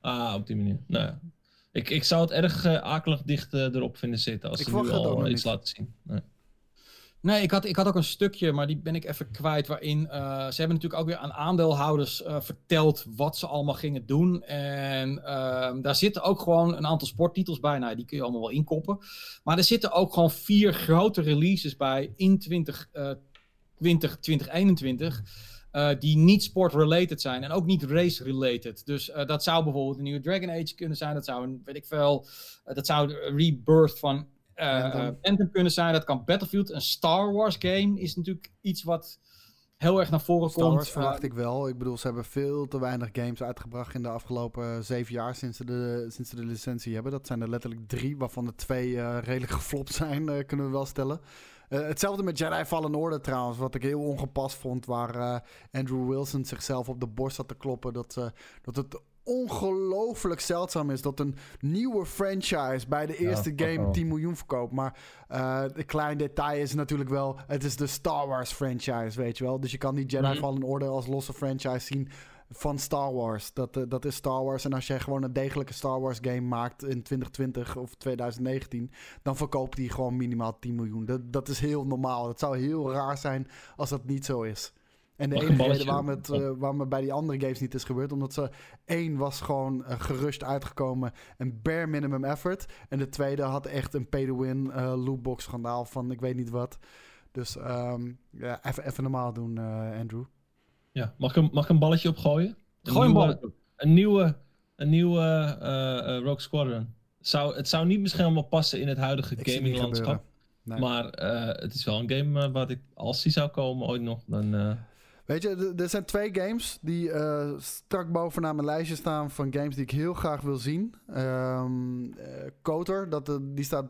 Ah, op die manier. Nou ja. Ik, ik zou het erg uh, akelig dicht uh, erop vinden zitten als ik ze nu al iets laten zien. Nee. Nee, ik had, ik had ook een stukje, maar die ben ik even kwijt. Waarin uh, ze hebben natuurlijk ook weer aan aandeelhouders uh, verteld wat ze allemaal gingen doen. En uh, daar zitten ook gewoon een aantal sporttitels bij. Nou, die kun je allemaal wel inkoppen. Maar er zitten ook gewoon vier grote releases bij in 20, 20, 2021. Uh, die niet sport-related zijn en ook niet race-related. Dus uh, dat zou bijvoorbeeld een nieuwe Dragon Age kunnen zijn. Dat zou een, weet ik veel, uh, dat zou een rebirth van Anthem kunnen zijn. Dat kan Battlefield. Een Star Wars game is natuurlijk iets wat heel erg naar voren Star komt. Wars verwacht ik wel. Ik bedoel, ze hebben veel te weinig games uitgebracht in de afgelopen zeven jaar sinds ze de, sinds ze de licentie hebben. Dat zijn er letterlijk drie, waarvan er twee redelijk [LAUGHS] geflopt zijn, kunnen we wel stellen. Uh, hetzelfde met Jedi Fallen Order trouwens, wat ik heel ongepast vond, waar uh, Andrew Wilson zichzelf op de borst had te kloppen. Dat, uh, dat het ongelooflijk zeldzaam is dat een nieuwe franchise bij de eerste ja, game 10 miljoen verkoopt. Maar een klein detail is natuurlijk wel, het is de Star Wars franchise, weet je wel. Dus je kan die Jedi mm -hmm. Fallen Order als losse franchise zien van Star Wars. Dat, uh, dat is Star Wars. En als jij gewoon een degelijke Star Wars game maakt in 2020 of 2019, dan verkoopt die gewoon minimaal 10 miljoen. Dat, dat is heel normaal. Het zou heel raar zijn als dat niet zo is. En de enige reden waarom het, uh, waarom het bij die andere games niet is gebeurd, omdat ze één was gewoon uh, gerust uitgekomen en bare minimum effort. En de tweede had echt een pay-to-win lootbox schandaal van ik weet niet wat. Dus um, ja, even normaal doen, Andrew. Ja, mag ik, een, mag ik een balletje opgooien? Gooi een balletje Een nieuwe, een nieuwe uh, uh, Rogue Squadron. Zou, het zou niet misschien allemaal passen in het huidige gaminglandschap. Nee. Maar uh, het is wel een game wat ik, als die zou komen ooit nog, dan... Weet je, er zijn twee games die strak bovenaan mijn lijstje staan van games die ik heel graag wil zien. Um, dat, die staat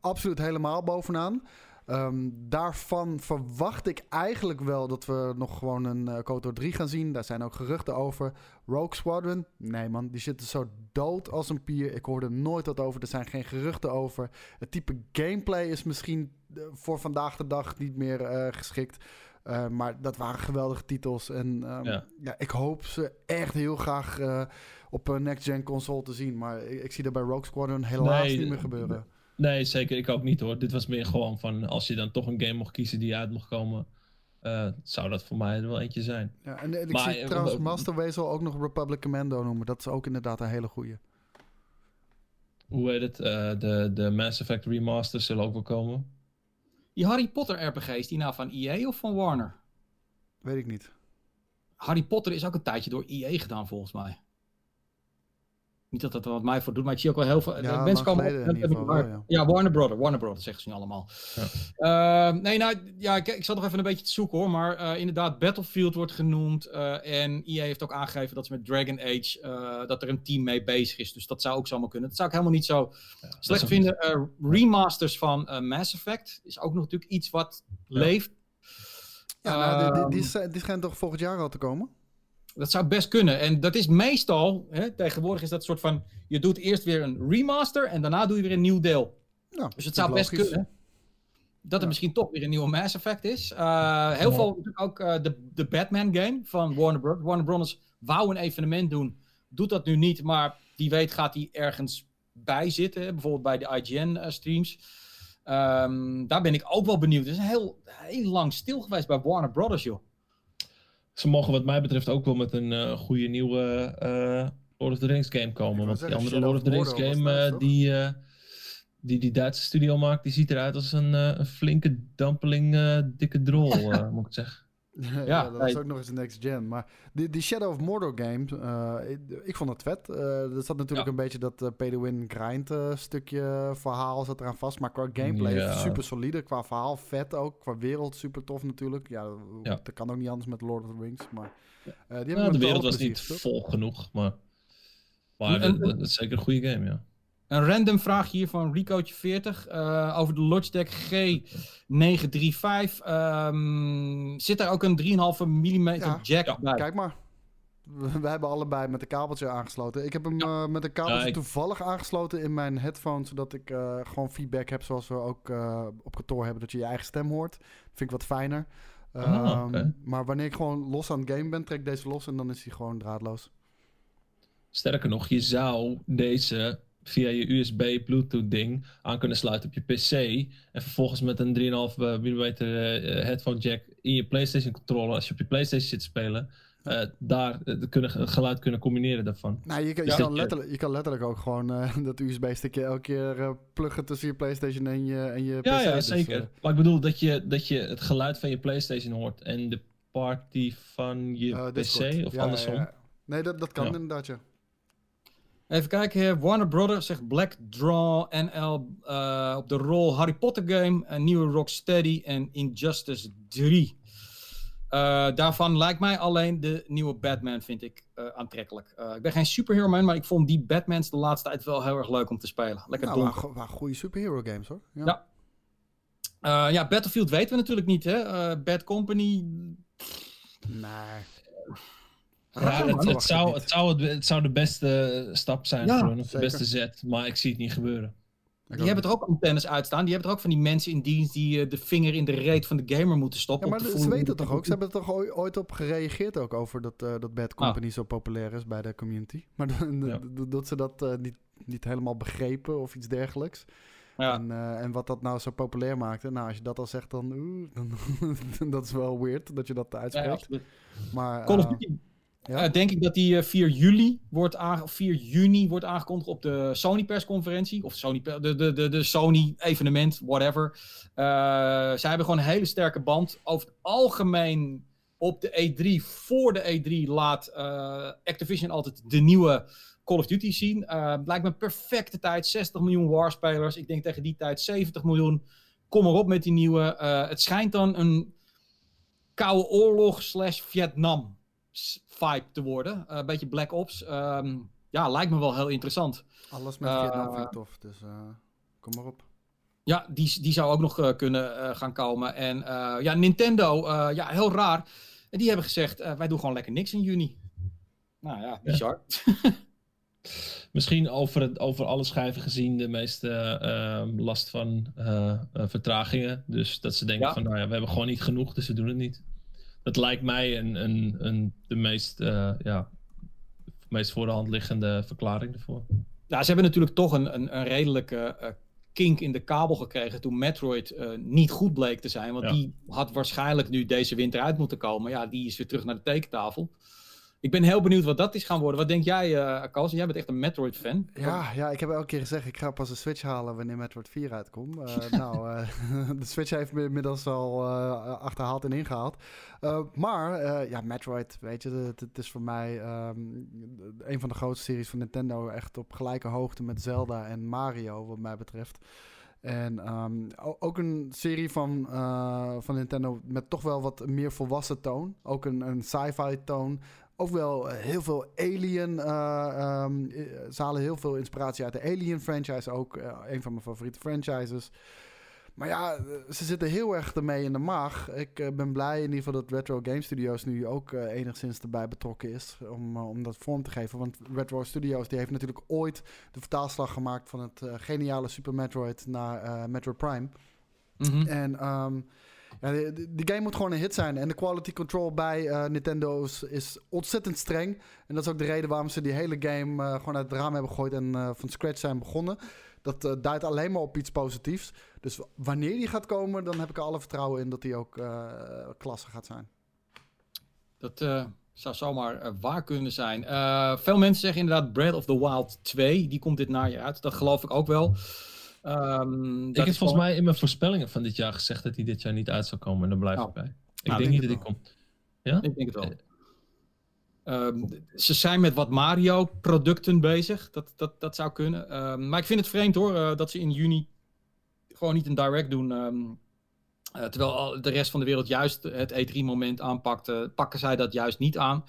absoluut helemaal bovenaan. Um, daarvan verwacht ik eigenlijk wel dat we nog gewoon een uh, KOTOR 3 gaan zien. Daar zijn ook geruchten over. Rogue Squadron? Nee man, die zitten zo dood als een pier. Ik hoorde nooit wat over. Er zijn geen geruchten over. Het type gameplay is misschien uh, voor vandaag de dag niet meer uh, geschikt. Uh, maar dat waren geweldige titels. En um, ja. ja. ik hoop ze echt heel graag op een next-gen console te zien. Maar ik, ik, zie dat bij Rogue Squadron helaas nee, niet meer gebeuren. Nee, zeker. Ik ook niet hoor. Dit was meer gewoon van als je dan toch een game mocht kiezen die uit mocht komen. Uh, zou dat voor mij er wel eentje zijn. Ja, en, en ik maar, zie trouwens uh, Master Wezel ook nog Republic Commando noemen. Dat is ook inderdaad een hele goeie. Hoe heet het? Uh, de, de Mass Effect remasters zullen ook wel komen. Die Harry Potter RPG's, die nou van EA of van Warner? Weet ik niet. Harry Potter is ook een tijdje door EA gedaan volgens mij. Niet dat dat er wat mij voor doet, maar ik zie ook wel heel veel. Ja, mensen komen op, geval, maar, ja. ja. Warner Brother, Warner Brother zeggen ze nu allemaal. Ja. Uh, nee, nou ja, ik, ik zat nog even een beetje te zoeken hoor. Maar uh, inderdaad, Battlefield wordt genoemd. Uh, en EA heeft ook aangegeven dat ze met Dragon Age. dat er een team mee bezig is. Dus dat zou ook zomaar kunnen. Dat zou ik helemaal niet zo ja, slecht vinden. remasters van Mass Effect is ook nog natuurlijk iets wat leeft. Ja, nou, die, die, die, die schijnt toch volgend jaar al te komen? Dat zou best kunnen. En dat is meestal, hè, tegenwoordig is dat soort van, je doet eerst weer een remaster en daarna doe je weer een nieuw deel. Ja, dus het zou best kunnen dat er ja. misschien toch weer een nieuwe Mass Effect is. Uh, heel ja. veel, ook uh, de, de Batman game van Warner Bros. Warner Bros. wou een evenement doen, doet dat nu niet, maar die weet gaat hij ergens bij zitten, bijvoorbeeld bij de IGN uh, streams. Um, daar ben ik ook wel benieuwd. Het is heel, heel lang stil geweest bij Warner Brothers, joh. Ze mogen wat mij betreft ook wel met een uh, goede nieuwe uh, Lord of the Rings game komen. Want die andere Lord of the Rings game uh, die, die die Duitse studio maakt, die ziet eruit als een, een flinke dumpeling, dikke drol, [LAUGHS] moet ik zeggen. [LAUGHS] ja, ja, dat is ook nog eens een next gen. Maar die, die Shadow of Mordor game, uh, ik, ik, vond het vet. Uh, er zat natuurlijk een beetje dat uh, pay to win grind stukje verhaal zat eraan vast. Maar qua gameplay ja. super solide. Qua verhaal vet ook. Qua wereld super tof natuurlijk. Ja, dat kan ook niet anders met Lord of the Rings. Maar die de wereld was niet vol genoeg. Maar, maar dat is zeker een goede game, ja. Een random vraag hier van Ricootje40 uh, over de Logitech G935. Um, zit er ook een 3,5 mm jack bij? Kijk maar. We, hebben allebei met een kabeltje aangesloten. Ik heb hem uh, met een kabeltje toevallig aangesloten in mijn headphone, zodat ik uh, gewoon feedback heb zoals we ook uh, op kantoor hebben, dat je je eigen stem hoort. Vind ik wat fijner. Oh, um, Maar wanneer ik gewoon los aan het game ben, trek ik deze los en dan is hij gewoon draadloos. Sterker nog, je zou deze via je USB Bluetooth ding aan kunnen sluiten op je PC. En vervolgens met een 3,5 mm uh, headphone jack in je PlayStation controller, als je op je PlayStation zit te spelen, uh, daar uh, kunnen, het geluid kunnen combineren daarvan. Nou, je, kan, je, kan letterlijk, je kan letterlijk ook gewoon uh, [LAUGHS] dat USB-stickje elke keer pluggen tussen je PlayStation en je, en je PC. Ja, ja dus, zeker. maar ik bedoel dat je, dat je het geluid van je PlayStation hoort en de party van je PC of andersom. Nee, dat, dat kan inderdaad, ja. Even kijken Warner Brothers zegt Black Draw NL uh, op de rol Harry Potter game, een nieuwe Rocksteady en Injustice 3. Uh, eh, daarvan lijkt mij alleen de nieuwe Batman vind ik uh, aantrekkelijk. ik ben geen superhero man, maar ik vond die Batmans de laatste tijd wel heel erg leuk om te spelen. Lekker nou, donker. Waar, goede superhero games hoor. Ja. Ja, ja Battlefield weten we natuurlijk niet hè. Bad Company... Nee. Ja, het, het, zou, het, zou, het zou de beste stap zijn ja, voor de beste zet, maar ik zie het niet gebeuren. Die hebben er ook antennes uitstaan. Die hebben er ook van die mensen in dienst die uh, de vinger in de reet van de gamer moeten stoppen. Ja, maar ze weten het toch ook? Ze hebben er toch ooit op gereageerd ook over dat, uh, dat Bad Company ah. zo populair is bij de community. Maar [LAUGHS] ja. dat ze dat uh, niet, niet helemaal begrepen of iets dergelijks. Ja. En, en wat dat nou zo populair maakte. Nou, als je dat al zegt, dan, [LAUGHS] dan dat is wel weird dat je dat uitspreekt. Ja, maar, Call of Duty ja. Uh, denk ik dat die 4, eh, juli wordt aange 4 juni wordt aangekondigd op de Sony persconferentie. Of Sony, de, de, de, Sony evenement, whatever. Uh, zij hebben gewoon een hele sterke band. Over het algemeen op de E3, voor de E3, laat Activision altijd de nieuwe Call of Duty zien. lijkt me perfecte tijd. 60 miljoen warspelers. Ik denk tegen die tijd 70 miljoen. Kom erop met die nieuwe. het schijnt dan een koude oorlog slash Vietnam vibe te worden. Eh, een beetje Black Ops. Ehm, ja, lijkt me wel heel interessant. Alles met Vietnam vind ik tof, dus uh, kom maar op. Ja, die, die zou ook nog uh, kunnen gaan komen. En ja, Nintendo, ja, heel raar. Die hebben gezegd, wij doen gewoon lekker niks in juni. Nou ja, bizar. Ja. [LAUGHS] Misschien over, het, over alle schijven gezien de meeste last van vertragingen. Dus dat ze denken van, nou ja, we hebben gewoon niet genoeg, dus we doen het niet dat lijkt mij een, een, een, de meest, uh, ja, meest voor de hand liggende verklaring ervoor. Nou, ze hebben natuurlijk toch een, een, een redelijke uh, kink in de kabel gekregen toen Metroid uh, niet goed bleek te zijn. Want die had waarschijnlijk nu deze winter uit moeten komen. Ja, die is weer terug naar de tekentafel. Ik ben heel benieuwd wat dat is gaan worden. Wat denk jij, uh, Kals? Jij bent echt een Metroid-fan. Ja, ja, ik heb elke keer gezegd, ik ga pas een Switch halen wanneer Metroid 4 uitkomt. Uh, [LAUGHS] nou, uh, [LAUGHS] de Switch heeft me inmiddels al achterhaald en ingehaald. maar, ja, Metroid, weet je, het, is voor mij um, een van de grootste series van Nintendo. Echt op gelijke hoogte met Zelda en Mario, wat mij betreft. En um, ook een serie van, van Nintendo met toch wel wat meer volwassen toon. Ook een, een sci-fi toon ook wel eh, heel veel Alien. Uh, um, ze halen heel veel inspiratie uit de Alien franchise. Ook uh, een van mijn favoriete franchises. Maar ja, ze zitten heel erg ermee in de maag. Ik ben blij in ieder geval dat Retro Game Studios nu ook enigszins erbij betrokken is. Om, om dat vorm te geven. Want Retro Studios die heeft natuurlijk ooit de vertaalslag gemaakt van het geniale Super Metroid naar Metroid Prime. Mm En um, ja, de, game moet gewoon een hit zijn. En de quality control bij uh, Nintendo's is ontzettend streng. En dat is ook de reden waarom ze die hele game uh, gewoon uit het raam hebben gegooid en uh, van scratch zijn begonnen. Dat duidt alleen maar op iets positiefs. Dus wanneer die gaat komen, dan heb ik er alle vertrouwen in dat die ook klasse gaat zijn. Dat zou zomaar waar kunnen zijn. Veel mensen zeggen inderdaad Breath of the Wild 2. Die komt dit najaar uit. Dat geloof ik ook wel. Um, ik heb volgens gewoon... mij in mijn voorspellingen van dit jaar gezegd dat hij dit jaar niet uit zou komen. En daar blijf ik oh. bij. Ik nou, denk, niet dat hij komt. Ja? Ik denk het wel. Um, ze zijn met wat Mario-producten bezig. Dat, dat, dat zou kunnen. Um, maar ik vind het vreemd hoor, uh, dat ze in juni gewoon niet een direct doen. Um, uh, terwijl de rest van de wereld juist het E3-moment aanpakte, pakken zij dat juist niet aan.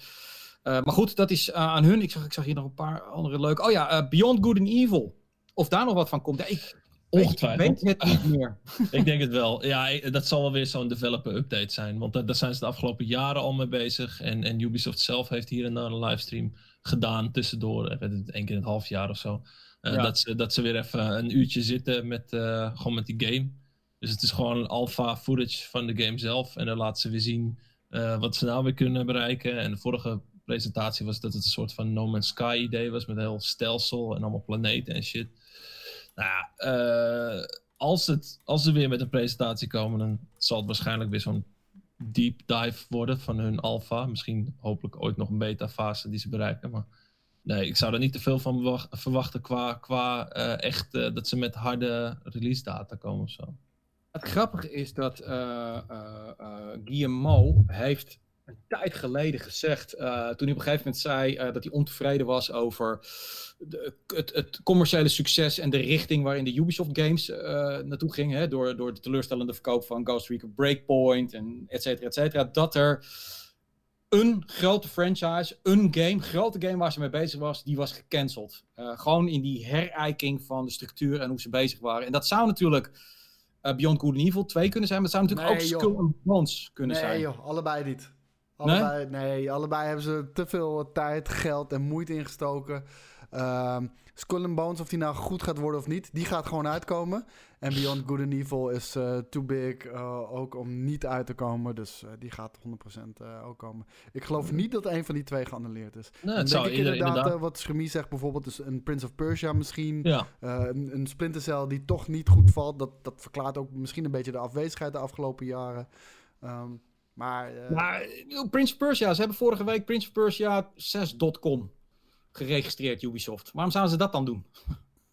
Uh, maar goed, dat is aan hun. Ik zag, ik zag hier nog een paar andere leuke. Oh ja, Beyond Good and Evil. Of daar nog wat van komt. Ja, ik, Ongetwijfeld. Ik weet het niet meer. [LAUGHS] ik denk het wel. Ja, dat zal wel weer zo'n developer update zijn. Want daar zijn ze de afgelopen jaren al mee bezig. En, en Ubisoft zelf heeft hier en daar een livestream gedaan tussendoor. Één keer in het half jaar of zo. Uh, dat, ze, dat ze weer even een uurtje zitten met, uh, gewoon met die game. Dus het is gewoon alpha footage van de game zelf. En dan laten ze weer zien uh, wat ze nou weer kunnen bereiken. En de vorige presentatie was dat het een soort van No Man's Sky idee was. Met een heel stelsel en allemaal planeten en shit. Nou ja, uh, als, het, als ze weer met een presentatie komen, dan zal het waarschijnlijk weer zo'n deep dive worden van hun alpha. Misschien hopelijk ooit nog een beta fase die ze bereiken. Maar nee, ik zou er niet te veel van verwachten qua, qua uh, echt uh, dat ze met harde release data komen of zo. Het grappige is dat Guillemot heeft een tijd geleden gezegd, toen hij op een gegeven moment zei dat hij ontevreden was over de, het, het, commerciële succes en de richting waarin de Ubisoft games uh, naartoe gingen, hè, door, door de teleurstellende verkoop van Ghost Recon Breakpoint en et cetera, et cetera, dat er een grote franchise, een game, grote game waar ze mee bezig was, die was gecanceld. Gewoon in die herijking van de structuur en hoe ze bezig waren. En dat zou natuurlijk Beyond Good and Evil 2 kunnen zijn, maar het zou natuurlijk nee, ook Skull and Bones kunnen nee, zijn. Nee joh, allebei niet. Allebei, nee? nee, allebei hebben ze te veel tijd, geld en moeite ingestoken. Um, Skull and Bones, of die nou goed gaat worden of niet, die gaat gewoon uitkomen. En Beyond Good and Evil is uh, too big uh, ook om niet uit te komen. Dus uh, die gaat 100% ook komen. Ik geloof niet dat een van die twee geannuleerd is. Nee, het zou ik inderdaad, inderdaad. wat Schemie zegt bijvoorbeeld, dus een Prince of Persia misschien. Ja. een, een Splinter Cell die toch niet goed valt. Dat, dat verklaart ook misschien een beetje de afwezigheid de afgelopen jaren. Um, maar, maar Prince of Persia, ze hebben vorige week Prince of Persia 6.com geregistreerd, Ubisoft. Waarom zouden ze dat dan doen?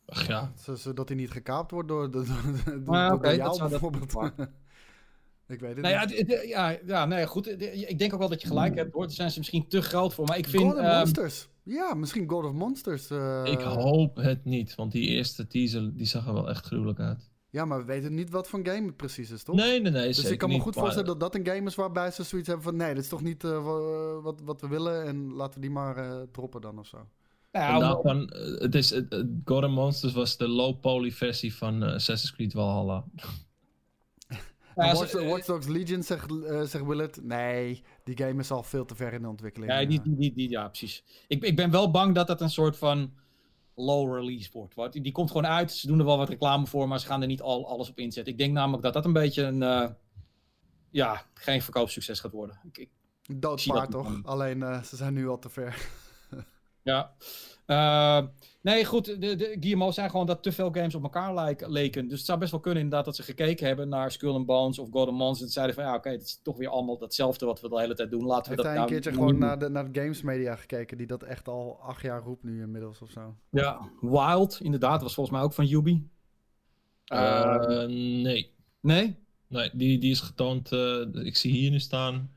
Ach ja. [LAUGHS] Zodat hij niet gekaapt wordt door, door, door, maar, okay, jou dat bijvoorbeeld. [LAUGHS] ik weet het nou niet. Ja, ja, ja, nee, goed. Ik denk ook wel dat je gelijk hebt hoor. Daar zijn ze misschien te groot voor. Maar ik vind. God of um... Monsters. Ja, misschien God of Monsters. Uh... Ik hoop het niet, want die eerste teaser die zag er wel echt gruwelijk uit. Ja, maar we weten niet wat voor game het precies is, toch? Nee, nee, nee. Dus ik kan me goed voorstellen dat dat een game is waarbij ze zoiets hebben van... nee, dat is toch niet uh, wat, wat we willen en laten we die maar uh, droppen dan of zo. Ja, nou, van, het is, het, God Monsters was de low-poly versie van uh, Assassin's Creed Valhalla. [LAUGHS] Ja, Watch, Watch, Dogs Legion, zegt, uh, zegt Willard. Nee, die game is al veel te ver in de ontwikkeling. Ja, die, die, die, ja precies. Ik, ik ben wel bang dat dat een soort van low release wordt. Die, die komt gewoon uit, ze doen er wel wat reclame voor, maar ze gaan er niet al alles op inzetten. Ik denk namelijk dat dat een beetje een, uh, ja, geen verkoopsucces gaat worden. Ik, ik Doodpaard toch? Alleen uh, ze zijn nu al te ver. ja. Uh, [LAUGHS] nee, goed. De, de Guillemot zijn gewoon dat te veel games op elkaar lijken, leken. Dus het zou best wel kunnen inderdaad dat ze gekeken hebben naar Skull and Bones of God of Monsters. En zeiden van ja, oké, okay, het is toch weer allemaal datzelfde wat we de hele tijd doen. Laten we dat nou een keertje gewoon naar de, naar de games media gekeken, die dat echt al acht jaar roept nu inmiddels of zo. Ja, Wild, inderdaad, was volgens mij ook van Yubi. Uh, nee. Nee? Nee, die, die is getoond. Uh, ik zie hier nu staan.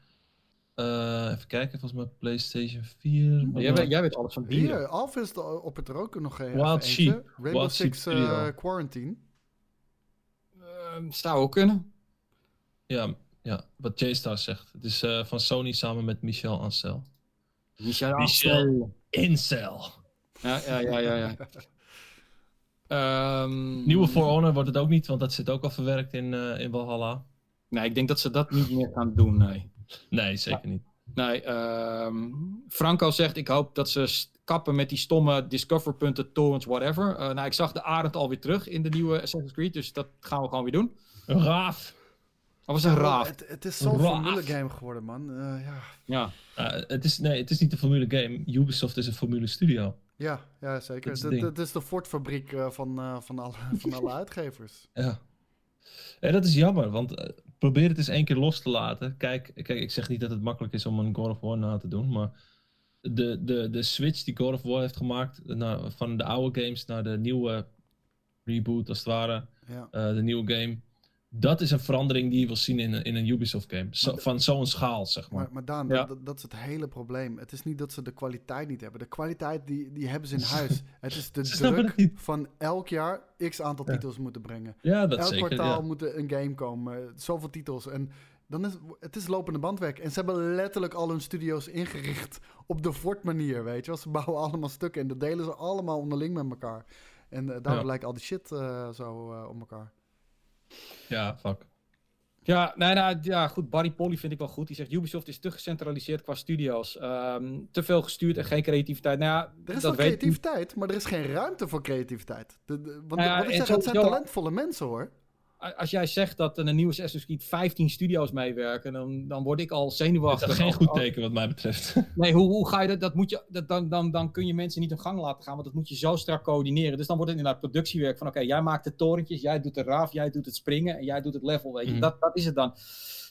Uh, even kijken, volgens mij PlayStation 4. Jij, weet, jij weet alles van. Hier, Alf is op het ook nog een. Wild Sheep. Rainbow Wild Six uh, Quarantine. Uh, zou ook kunnen. Ja, ja wat J-Star zegt. Het is uh, van Sony samen met Michel Ancel. Michel, Michel Incel. Ja, ja, ja, ja. ja. um... [LAUGHS] Nieuwe For Honor wordt het ook niet, want dat zit ook al verwerkt in, in Valhalla. Nee, ik denk dat ze dat niet meer gaan doen, nee. Nee, zeker ja. niet. Nee, um, Franco zegt: Ik hoop dat ze kappen met die stomme discover-punten, torrents, whatever. Uh, nou, ik zag de Arend alweer terug in de nieuwe Assassin's Creed, dus dat gaan we gewoon weer doen. Raaf. Dat was een raaf. Het, het is zo'n formule game geworden, man. Uh, ja. ja. Uh, het, is, nee, het is niet een formule game. Ubisoft is een formule studio. Ja, ja zeker. Het, het, is de Ford-fabriek van, van, alle, van alle [LAUGHS] uitgevers. Ja. En dat is jammer, want uh, probeer het eens één keer los te laten. Kijk, kijk, ik zeg niet dat het makkelijk is om een God of War na te doen, maar de, de, de switch die God of War heeft gemaakt naar, van de oude games naar de nieuwe reboot, als het ware, ja. uh, de nieuwe game dat is een verandering die je wil zien in een, in een Ubisoft game. van zo'n schaal, zeg maar. Maar, maar Daan, dat, dat, is het hele probleem. Het is niet dat ze de kwaliteit niet hebben. De kwaliteit die, die hebben ze in [LAUGHS] huis. het is de druk van elk jaar x aantal titels moeten brengen. Ja, dat elk zeker. Elk kwartaal moet een game komen. Zoveel titels. En dan is het is lopende bandwerk. En ze hebben letterlijk al hun studio's ingericht op de Fort manier, weet je wel. Ze bouwen allemaal stukken en dat delen ze allemaal onderling met elkaar. En uh, daardoor lijkt al die shit uh, zo uh, op elkaar. Ja, fuck. Ja, nee, nou, ja, goed. Barry Polly vind ik wel goed. Die zegt Ubisoft is te gecentraliseerd qua studio's. Um, te veel gestuurd en geen creativiteit. Nou ja, er is wel creativiteit, maar er is geen ruimte voor creativiteit. De, de, want nou ja, wat ik zeg, het zijn talentvolle mensen hoor als jij zegt dat een nieuwe Assassin's Creed 15 studio's meewerken, dan, dan word ik al zenuwachtig. Dat is geen goed teken wat mij betreft. [LAUGHS] Nee, hoe, hoe ga je dat? dat, moet je, dat dan, dan, dan kun je mensen niet hun gang laten gaan, want dat moet je zo strak coördineren. Dus dan wordt het inderdaad productiewerk van oké, jij maakt de torentjes, jij doet de raaf, jij doet het springen en jij doet het level. Weet je, mm. dat, dat is het dan.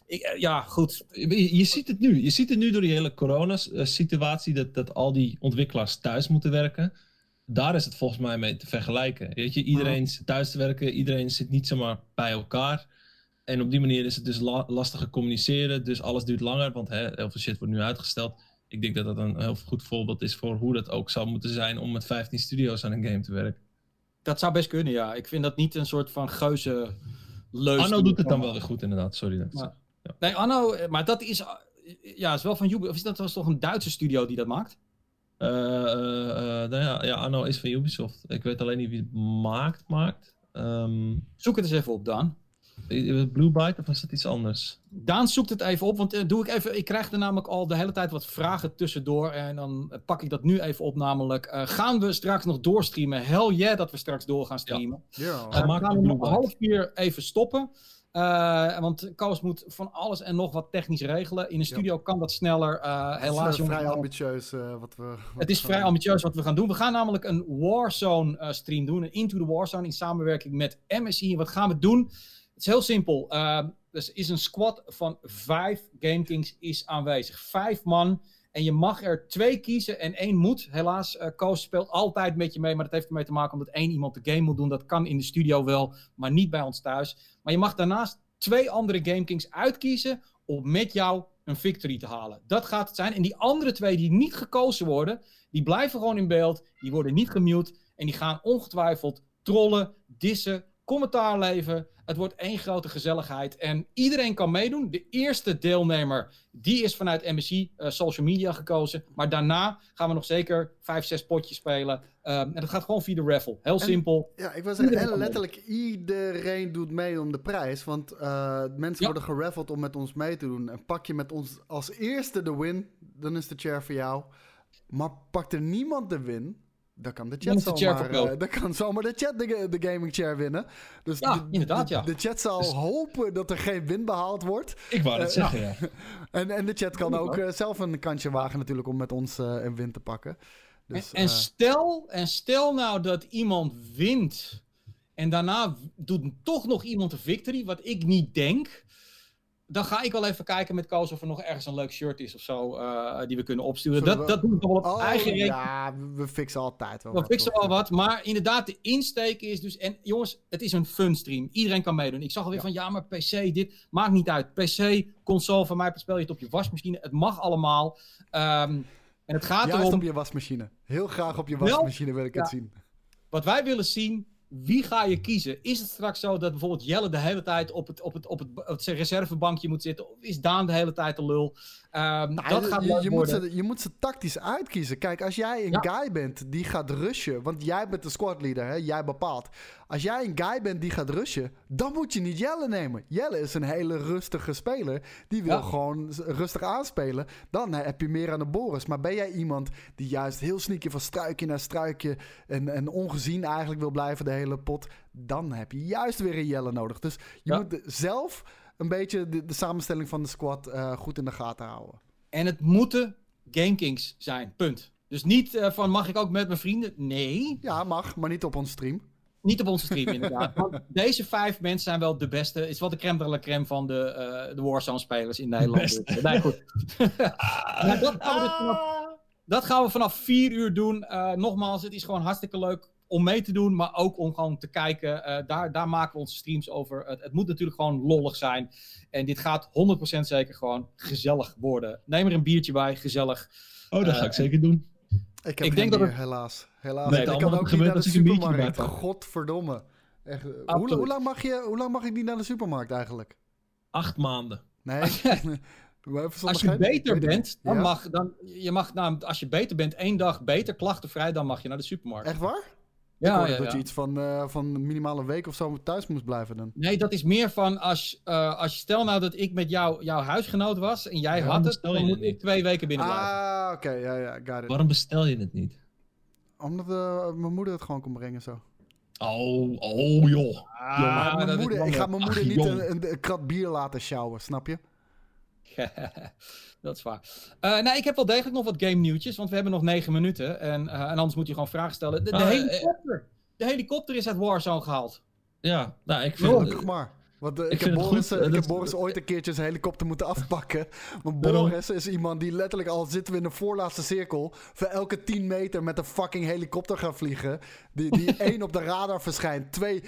Ik, eh, ja, goed. Je, je, ziet het nu. Je ziet het nu door die hele corona-situatie, dat, dat al die ontwikkelaars thuis moeten werken daar is het volgens mij mee te vergelijken. Weet je, iedereen zit thuis te werken, iedereen zit niet zomaar bij elkaar. En op die manier is het dus la lastiger communiceren, dus alles duurt langer, want hè, heel veel shit wordt nu uitgesteld. Ik denk dat dat een heel goed voorbeeld is voor hoe dat ook zou moeten zijn om met 15 studio's aan een game te werken. Dat zou best kunnen, ja. Ik vind dat niet een soort van geuze leus. Anno doet het dan wel weer goed, inderdaad. Sorry. Dat maar, ja. Nee, Anno, maar dat is, ja, is wel van Ubisoft. Of is dat was toch een Duitse studio die dat maakt? Uh, nou ja, ja, Anno is van Ubisoft. Ik weet alleen niet wie het maakt. maakt. Um, Zoek het eens even op, Daan. Blue Byte of is het iets anders? Daan zoekt het even op, want uh, doe ik even. Ik krijg er namelijk al de hele tijd wat vragen tussendoor. En dan pak ik dat nu even op. Namelijk, uh, gaan we straks nog doorstreamen? Hell yeah dat we straks door gaan streamen. Ja. Ja. Uh, we gaan om half vier even stoppen. Uh, want Koos moet van alles en nog wat technisch regelen. In een studio kan dat sneller. Uh, helaas. Het is vrij ambitieus uh, wat we. Wat het is vrij ambitieus wat we gaan doen. We gaan namelijk een Warzone stream doen. Een Into the Warzone in samenwerking met MSI. Wat gaan we doen? Het is heel simpel. dus is een squad van vijf Game Kings is aanwezig. Vijf man. En je mag er twee kiezen en één moet. Helaas, uh, Koos speelt altijd met je mee. Maar dat heeft ermee te maken omdat één iemand de game moet doen. Dat kan in de studio wel, maar niet bij ons thuis. Maar je mag daarnaast twee andere GameKings uitkiezen om met jou een victory te halen. Dat gaat het zijn. En die andere twee die niet gekozen worden, die blijven gewoon in beeld. Die worden niet gemute. En die gaan ongetwijfeld trollen, dissen, commentaar leveren. Het wordt één grote gezelligheid en iedereen kan meedoen. De eerste deelnemer, die is vanuit MSI uh, social media gekozen. Maar daarna gaan we nog zeker vijf, zes potjes spelen. Um, en dat gaat gewoon via de raffle. Heel simpel. Ja, ik was zeggen, letterlijk iedereen doet mee om de prijs. Want uh, mensen worden geraffeld om met ons mee te doen. En pak je met ons als eerste de win, dan is de chair voor jou. Maar pakt er niemand de win, dan kan de chat zomaar, uh, dan kan zomaar de chat de, de, gaming chair winnen. Dus ja, de, inderdaad, ja. De chat zal dus- hopen dat er geen win behaald wordt. Ik wou het zeggen, ja. [LAUGHS] en, en de chat kan ook uh, zelf een kantje wagen natuurlijk om met ons uh, een win te pakken. Dus, en, en, stel, en stel nou dat iemand wint en daarna doet toch nog iemand een victory, wat ik niet denk dan ga ik wel even kijken met Koos of er nog ergens een leuk shirt is of zo uh, die we kunnen opsturen. Dat, dat doen we wel op oh, eigen rekening. Ja, we fixen altijd wel we fixen wel wat, maar inderdaad, de insteek is dus... En jongens, het is een fun stream. Iedereen kan meedoen. Ik zag alweer ja. van, ja, maar PC, dit maakt niet uit. PC, console, van mij speel je het op je wasmachine. Het mag allemaal. Um, en het gaat Juist erom... op je wasmachine. Heel graag op je wasmachine wil ik het zien. Wat wij willen zien wie ga je kiezen? Is het straks zo dat bijvoorbeeld Jelle de hele tijd op het, op het, op het, het reservebankje moet zitten? Of is Daan de hele tijd de lul? Um, dat gaat je, je moet ze, je moet ze tactisch uitkiezen. Kijk, als jij een guy bent die gaat rushen, want jij bent de squadleader, hè? jij bepaalt. Als jij een guy bent die gaat rushen, dan moet je niet Jelle nemen. Jelle is een hele rustige speler. Die wil gewoon rustig aanspelen. Dan heb je meer aan de Boris. Maar ben jij iemand die juist heel sneaky van struikje naar struikje en, en ongezien eigenlijk wil blijven de hele pot, dan heb je juist weer een Jelle nodig. Dus je moet zelf een beetje de, de samenstelling van de squad uh, goed in de gaten houden. En het moeten GameKings zijn, punt. Dus niet uh, van mag ik ook met mijn vrienden? Nee. Ja, mag, maar niet op ons stream. Niet op onze stream, inderdaad. [LAUGHS] Want deze vijf mensen zijn wel de beste. Het is wel de crème de la crème van de, eh, de Warzone-spelers in Nederland. Nee, goed. [LAUGHS] Maar dat, gaan we dus vanaf, dat gaan we vanaf vier uur doen. Eh, nogmaals, het is gewoon hartstikke leuk om mee te doen, maar ook om gewoon te kijken. Eh, daar, daar maken we onze streams over. Het, het moet natuurlijk gewoon lollig zijn. En dit gaat 100% zeker gewoon gezellig worden. Neem er een biertje bij, gezellig. Oh, dat ga Eh, ik zeker doen. Ik heb Ik geen denk dat het- helaas. helaas. Nee, ik het kan allemaal ook niet gebeurt naar de als ik een biertje supermarkt. Godverdomme. Echt, hoe, Absoluut. hoe, lang mag je, hoe lang mag ik niet naar de supermarkt eigenlijk? Acht maanden. Nee. Als je [LAUGHS] beter bent, dan Ja? mag, dan, je mag nou, als je beter bent, één dag beter, klachtenvrij, dan mag je naar de supermarkt. Echt waar? Ja, hoorde ja, dat ja. je iets van, eh, van minimaal een week of zo thuis moest blijven dan. Nee, dat is meer van als, eh, als je stel nou dat ik met jou, jouw huisgenoot was en jij Waarom had het, bestel je dan het moet ik niet? twee weken binnen blijven. Ah, oké. ja, ja, got it. Waarom bestel je het niet? Omdat eh, mijn moeder het gewoon kon brengen zo. Oh, oh joh. Ah, mijn moeder, ik ga mijn Ach, moeder niet een, een krat bier laten sjouwen, snap je? [LAUGHS] dat is waar. Eh, nee, ik heb wel degelijk nog wat game nieuwtjes, want we hebben nog negen minuten. En, eh, en anders moet je gewoon vragen stellen. De, de Ah, eh, helikopter. De helikopter is uit Warzone gehaald. Ja, nou, ik vind... Gelukkig maar. Want ik, heb het Boris, goed, ik heb Boris ooit een keertje zijn helikopter moeten afpakken. Want. Boris is iemand die letterlijk al zitten we in de voorlaatste cirkel. voor elke 10 meter met een fucking helikopter gaan vliegen. Die, die [LAUGHS] één op de radar verschijnt. Twee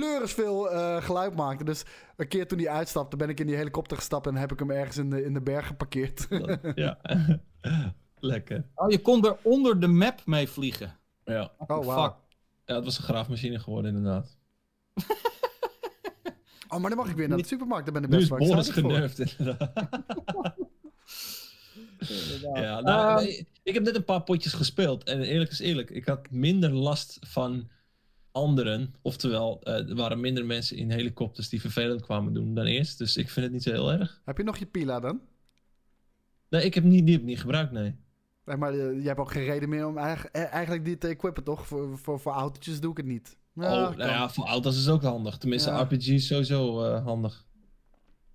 pleuris veel eh, geluid maakte. Dus een keer toen hij uitstapte, ben ik in die helikopter gestapt en heb ik hem ergens in de, in de berg geparkeerd. ja. [LAUGHS] [LAUGHS] Lekker. Oh, je kon er onder de map mee vliegen. Ja. Oh, wauw. Fuck. ja, het was een graafmachine geworden inderdaad. [LAUGHS] Oh, maar dan mag ik weer naar de supermarkt. Daar ben ik Nu best is wel excited voor. genervd inderdaad. Ja, Ehm, nou, nee, ik heb net een paar potjes gespeeld. En eerlijk is eerlijk, ik had minder last van anderen. Oftewel, eh, er waren minder mensen in helikopters die vervelend kwamen doen dan eerst. Dus ik vind het niet zo heel erg. Heb je nog je pila dan? Nee, ik heb niet, die heb ik niet gebruikt, nee. Nee, maar eh, je hebt ook geen reden meer om eh, eigenlijk die te equippen, toch? Voor, voor, voor autootjes doe ik het niet. Ja, oh, nou ja, voor auto's is het ook handig. Tenminste, Ja. RPG is sowieso handig.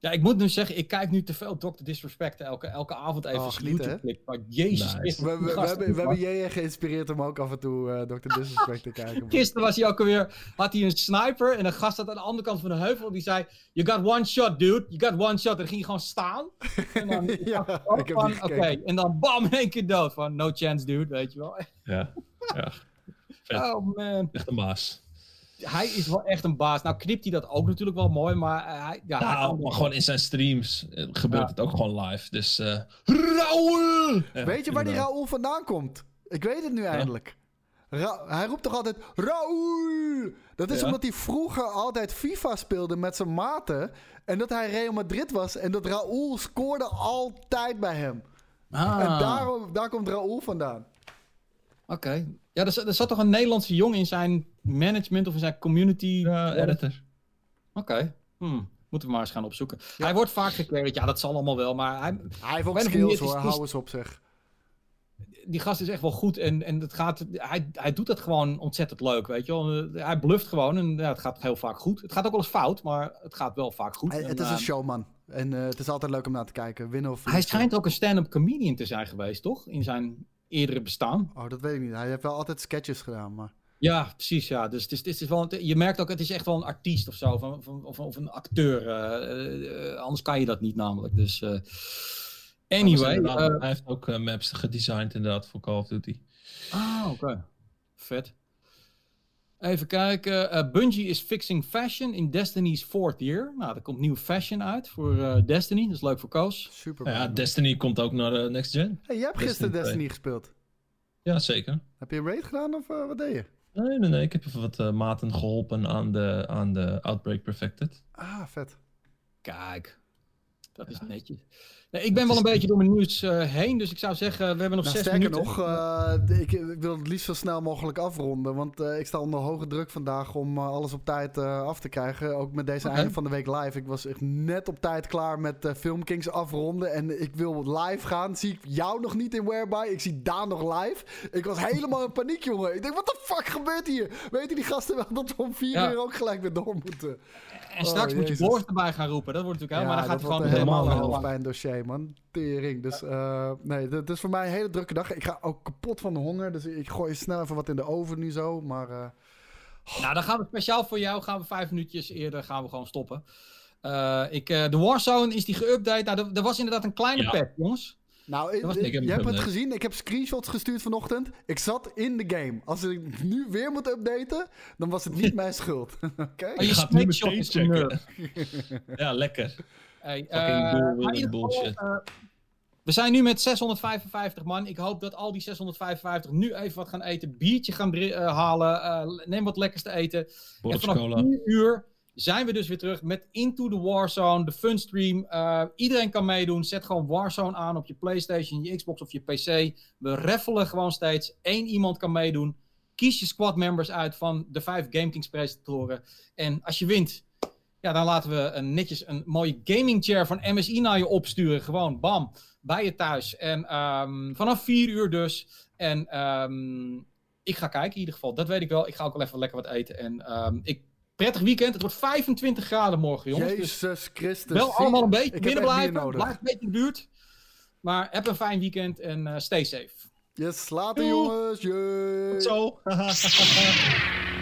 Ja, ik moet nu zeggen, ik kijk nu te veel Dr. Disrespect elke, elke avond even Oh, YouTube. Maar jezus Nice. Christus, We, we, we, hebben, we hebben waar. JJ geïnspireerd om ook af en toe eh Dr. Disrespect te kijken. man. Gisteren was hij ook alweer, had hij een sniper en een gast zat aan de andere kant van de heuvel. Die zei, you got one shot dude, you got one shot. En dan ging hij gewoon staan. [LAUGHS] En dan, ja, ik heb van, die oké. En dan bam, in één keer dood. Van, no chance dude, weet je wel. Ja, [LAUGHS] ja. Vet. Oh man. Echt een baas. Hij is wel echt een baas. Nou knipt hij dat ook natuurlijk wel mooi, maar hij, ja, hij Nou, kan- maar gewoon in zijn streams eh, gebeurt Ja. het ook gewoon live. Dus, eh Raoul! Ja, Weet je waar die. Raoul vandaan komt? Ik weet het nu eindelijk. Ra- hij roept toch altijd Raoul? Dat is Ja. omdat hij vroeger altijd FIFA speelde met zijn maten. En dat hij Real Madrid was. En dat Raoul scoorde altijd bij hem. Ah, En daarom, daar komt Raoul vandaan. Oké. Ja, er, zat- er zat toch een Nederlandse jongen in zijn management of in zijn community. Ja, editor. Oké. Hmm. Moeten we maar eens gaan opzoeken. Hij wordt vaak gecarried. Ja, dat zal allemaal wel. Maar hij, Hij heeft ook skills manier, hoor, hou eens op zeg. die gast is echt wel goed. En, en het gaat, hij, hij doet dat gewoon ontzettend leuk, weet je wel. Hij bluft gewoon en ja, het gaat heel vaak goed. Het gaat ook wel eens fout, maar het gaat wel vaak goed. Hij- En, het is een eh, showman. En eh, het is altijd leuk om naar te kijken. Winnen of Hij schijnt ook een stand-up comedian te zijn geweest, toch? In zijn eerdere bestaan. Oh, dat weet ik niet. Hij heeft wel altijd sketches gedaan, maar... Ja, precies, ja. Dus het is, het is wel, een- je merkt ook, het is echt wel een artiest of zo, van, van, of, of een acteur. eh, eh, eh, anders kan je dat niet namelijk. Dus, eh, anyway. Hij heeft ook maps gedesigned inderdaad voor Call of Duty. ah, oké. Vet. Even kijken. eh, Bungie is fixing fashion in Destiny's fourth year. Nou, er komt nieuwe fashion uit voor eh, Destiny. Dat is leuk voor Koos. Super. Ja, Destiny komt ook naar de next gen. hey, jij hebt gisteren Destiny Destiny gespeeld. Ja, zeker. Heb je een raid gedaan of eh, wat deed je? Nee, nee, nee. Ik heb even wat maten geholpen aan de, aan de Outbreak Perfected. Ah, vet. Kijk. Dat is netjes. Nee, ik ben wel een beetje door mijn nieuws eh, heen, dus ik zou zeggen, we hebben nog Nou, zes sterker minuten. nog, eh, ik, ik wil het liefst zo snel mogelijk afronden. Want eh, ik sta onder hoge druk vandaag om alles op tijd af te krijgen. Ook met deze einde van de week live. Ik was echt net op tijd klaar met Filmkings afronden. En ik wil live gaan. Zie ik jou nog niet in Whereby. Ik zie Daan nog live. Ik was helemaal in paniek, jongen. Ik denk, wat de fuck gebeurt hier? Weten die gasten wel dat we om vier Ja. uur ook gelijk weer door moeten? En straks Oh, moet je. Boris erbij gaan roepen. Dat wordt natuurlijk heel, maar dan gaat hij wordt gewoon helemaal helemaal een lang. hoofdpijn dossier, man. Tering. Dus eh, nee, het is voor mij een hele drukke dag. Ik ga ook kapot van de honger. Dus ik gooi snel even wat in de oven nu zo. Maar eh, Nou, dan gaan we speciaal voor jou, gaan we vijf minuutjes eerder gaan we gewoon stoppen. Uh, ik, uh, de Warzone is die geüpdate. Nou, er, was inderdaad een kleine ja. patch, jongens. Nou, was, ik, je hebt het gezien. Ik heb screenshots gestuurd vanochtend. Ik zat in de game. Als ik nu weer moet updaten, dan was het niet mijn [LAUGHS] schuld. [LAUGHS] Oké? Okay? je gaat nu meteen checken. [LAUGHS] ja, lekker. Hey, uh, bullshit. Uh, we zijn nu met 655 man. Ik hoop dat al die 655 nu even wat gaan eten. Biertje gaan uh, halen. Uh, neem wat lekkers te eten. Boris en vanaf 4 uur zijn we dus weer terug met Into the Warzone, de funstream. Uh, iedereen kan meedoen. Zet gewoon Warzone aan op je PlayStation, je Xbox of je PC. We raffelen gewoon steeds. Eén iemand kan meedoen. Kies je squad members uit van de vijf GameKings presentatoren. En als je wint, ja, dan laten we een, netjes een mooie gaming chair van MSI naar je opsturen. Gewoon, bam, bij je thuis. En um, vanaf 4 uur dus. En um, ik ga kijken in ieder geval. Dat weet ik wel. Ik ga ook wel even lekker wat eten. En um, ik prettig weekend. Het wordt 25 graden morgen, jongens. Jezus dus Christus. Wel allemaal een beetje binnen blijven. Blijf een beetje in de buurt. Maar heb een fijn weekend en uh, stay safe. Yes, later jongens. Jee. Tot zo. [LAUGHS]